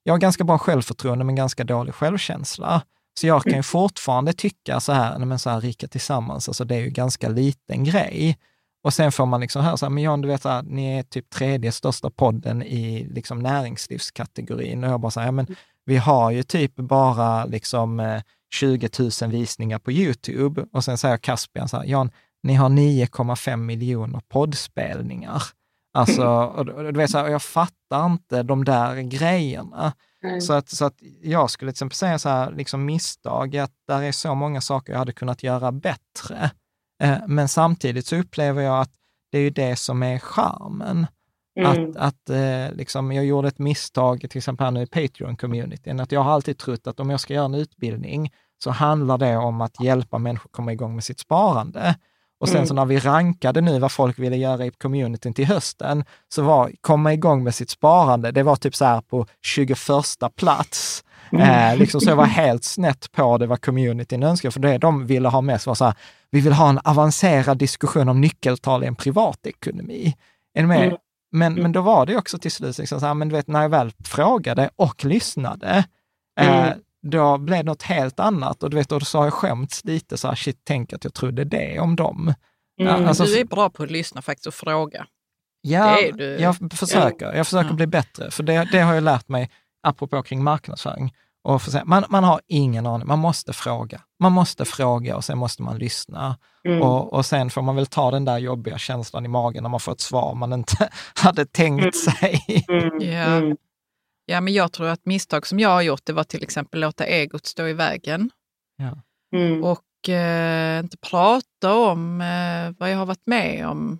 jag har ganska bra självförtroende men ganska dålig självkänsla. Så jag kan ju fortfarande tycka så här, men så här, Rika Tillsammans, alltså det är ju ganska liten grej. Och sen får man liksom höra så här, men Jan, du vet, så här, ni är typ tredje största podden i liksom näringslivskategorin. Och jag bara så här, ja, men vi har ju typ bara liksom eh, 20 000 visningar på YouTube. Och sen säger Caspian så här, Jan, ni har 9,5 miljoner poddspelningar. Alltså, du vet, så här, jag fattar inte de där grejerna. Nej. Så att, så att jag skulle till exempel säga så här, liksom misstag, att där är så många saker jag hade kunnat göra bättre. Eh, men samtidigt så upplever jag att det är ju det som är charmen. Mm. Att, att eh, liksom, jag gjorde ett misstag, till exempel här nu i Patreon-communityn, att jag har alltid trott att om jag ska göra en utbildning så handlar det om att hjälpa människor komma igång med sitt sparande. Och sen Mm. så när vi rankade nu vad folk ville göra i communityn till hösten, så var komma igång med sitt sparande, det var typ så här på 21 plats. Eh, liksom, så jag var helt snett på det vad communityn önskade, för det de ville ha mest var så här, vi vill ha en avancerad diskussion om nyckeltal i en privatekonomi. Är ni med? Mm. Men, men då var det också till slut, liksom så här, men du vet, när jag väl frågade och lyssnade, eh, Mm. Då blev det något helt annat. Och du vet, då så har jag skämts lite så här, shit, tänk att jag trodde det om dem. Ja, Mm. alltså, Du är bra på att lyssna faktiskt och fråga. Ja, jag försöker. Jag försöker Ja. bli bättre, för det, det har jag lärt mig, apropå kring marknadsföring. Och för, man, man har ingen aning, man måste fråga. Man måste fråga och sen måste man lyssna. Mm. Och, och sen får man väl ta den där jobbiga känslan i magen när man får ett svar man inte <laughs> hade tänkt sig. Mm. Ja. Mm. Ja, men jag tror att misstag som jag har gjort, det var till exempel låta egot stå i vägen Ja. Mm. och eh, inte prata om eh, vad jag har varit med om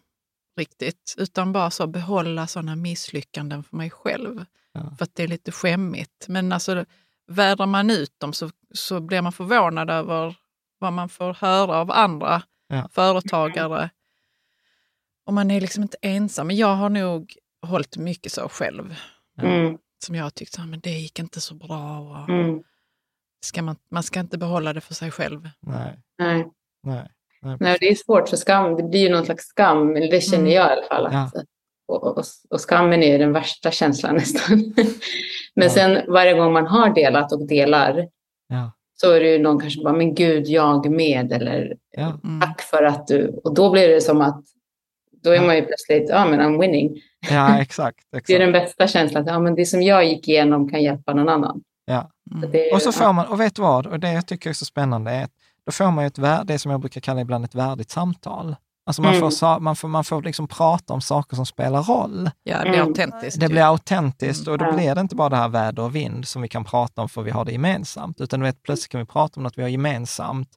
riktigt, utan bara så behålla sådana misslyckanden för mig själv. Ja. För att det är lite skämmigt. Men alltså, vädrar man ut dem så, så blir man förvånad över vad man får höra av andra Ja. företagare. Och man är liksom inte ensam. Men jag har nog hållit mycket så själv. Mm. Som jag har tyckt, så här, men det gick inte så bra. Och Mm. ska man, man ska inte behålla det för sig själv. Nej, Nej. nej. nej. Nej, det är svårt för skam. Det blir ju någon slags skam, eller det känner Mm. jag i alla fall. Att, och, och, och skammen är den värsta känslan <laughs> nästan. Men Ja. sen varje gång man har delat och delar Ja, så är det ju någon kanske bara, men gud, jag med, eller ja, Mm. tack för att du... Och då blir det som att, då är Ja. man ju plötsligt, ja men I'm winning. ja exakt. <laughs> Det är exakt. den bästa känslan, att ja, men det som jag gick igenom kan hjälpa någon annan. Ja. Så Mm. det, Och så får man, och vet du vad, och det jag tycker är så spännande är att då får man ju ett, det som jag brukar kalla ibland ett värdigt samtal. Alltså man, Mm. får, man, får, man får liksom prata om saker som spelar roll. Ja, det är Mm. autentiskt. Det blir autentiskt och då blir det inte bara det här väder och vind som vi kan prata om för vi har det gemensamt, utan vet, plötsligt kan vi prata om något vi har gemensamt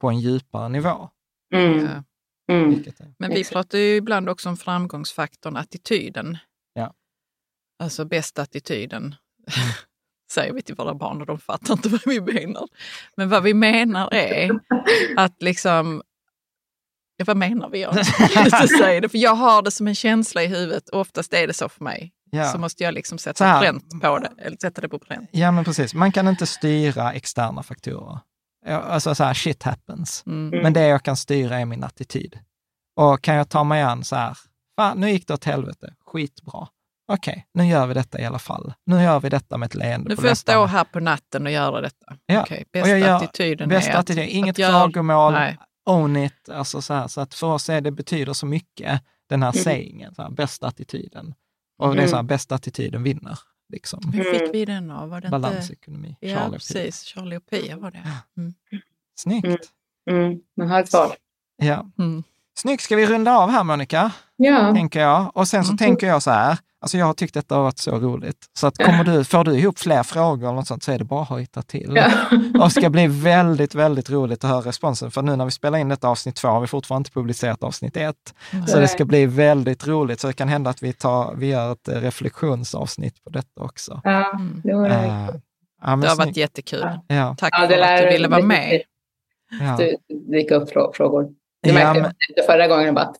på en djupare nivå. mm, Ja. Mm, Vilket är, Men vi Exakt. pratar ju ibland också om framgångsfaktorn attityden. Ja. Alltså bästa attityden. <laughs> Säger vi till våra barn och de fattar inte vad vi menar. Men vad vi menar är att liksom... Ja, vad menar vi? Jag <laughs> <laughs> säga det, för jag har det som en känsla i huvudet och oftast är det så för mig. Så ja. måste jag liksom Så sätta här. pränt på det. Eller sätta det på pränt. ja, men precis. Man kan inte styra externa faktorer. Ja, Alltså så här, shit happens. Mm. Men det jag kan styra är min attityd. Och kan jag ta mig an så här, fan, nu gick det åt helvete, skitbra. Okej, nu gör vi detta i alla fall. Nu gör vi detta med ett leende Nu får jag stå här på natten och göra detta. Ja, och bästa jag gör- attityden Bästa är att, attityd, inget att klagomål, Nej. own it. Alltså så, här, så att för oss är det betyder så mycket, den här Mm. sayingen, så här, bästa attityden. Och det är så här, bästa attityden vinner. Liksom. Hur fick Mm. vi den av? Var det inte... Balansekonomi. Ja, Charlie precis. Charlie och Pia var det. Mm. Snyggt. Mm. mm, man har ett svar. Ja. Mm. Snyggt, ska vi runda av här Monica? Ja, tänker jag. Och sen så Mm. tänker jag så här, alltså jag har tyckt detta har varit så roligt, så att kommer du, får du ihop fler frågor eller något sånt så är det bara att hojta till. ja. Och det ska bli väldigt, väldigt roligt att höra responsen, för nu när vi spelar in detta avsnitt två har vi fortfarande inte publicerat avsnitt ett. Så det ska bli väldigt roligt, så det kan hända att vi, tar, vi gör ett eh, reflektionsavsnitt på detta också. ja Mm. det var det. Eh, ja, Det har varit jättekul. Ja, Tack Ja, för att lär du ville vara med. ja. Det dyker upp frå- frågor. Det Ja, märkte men- förra gången. Bara,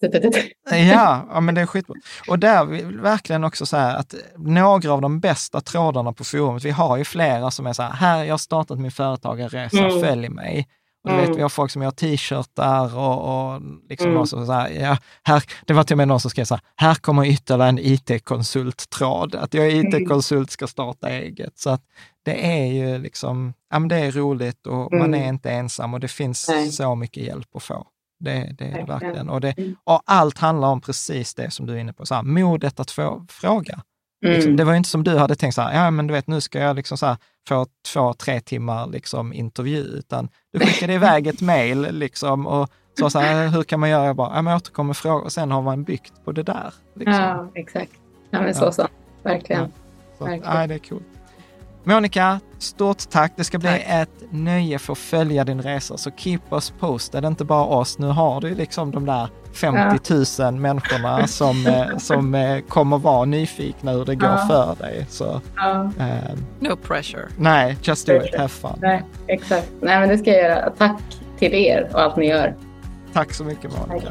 Ja, ja, men det är skitbra. Och där verkligen också så här att några av de bästa trådarna på forumet, vi har ju flera som är så här, här jag har startat min företagarresa, Mm. följ mig. Och du Mm. vet, vi har folk som gör t-shirtar och, och liksom Mm. så här, ja, här, det var till och med någon som skrev så här, här kommer ytterligare en IT-konsulttråd, att jag är Mm. IT-konsult, ska starta eget. Så att det är ju liksom, ja men det är roligt och man Mm. är inte ensam och det finns Nej. så mycket hjälp att få. Det, det är det Verkligen. Och, det, Mm. och allt handlar om precis det som du är inne på, så här, modet att få fråga. Liksom, Mm. det var inte som du hade tänkt så här, ja men du vet nu ska jag liksom så här, få två, tre timmar liksom intervju, utan du skickade <laughs> iväg ett mejl liksom och sa så här, hur kan man göra? Jag bara, ja men jag återkommer med frågor och sen har man byggt på det där. Liksom. Ja, exakt. Ja, men så Ja. sant. Verkligen. Så att, verkligen. ja, det är coolt. Monica, stort tack. Det ska bli Tack. ett nöje för att följa din resa, så keep us posted, inte bara oss. Nu har du liksom de där 50 000 människorna som, eh, <laughs> som eh, kommer vara nyfikna hur det går Ja. för dig. Så Ja, eh, No pressure. nej, just do it, have fun. nej, exakt. Nej, men det ska jag göra. Tack till er och allt ni gör. Tack så mycket Monica.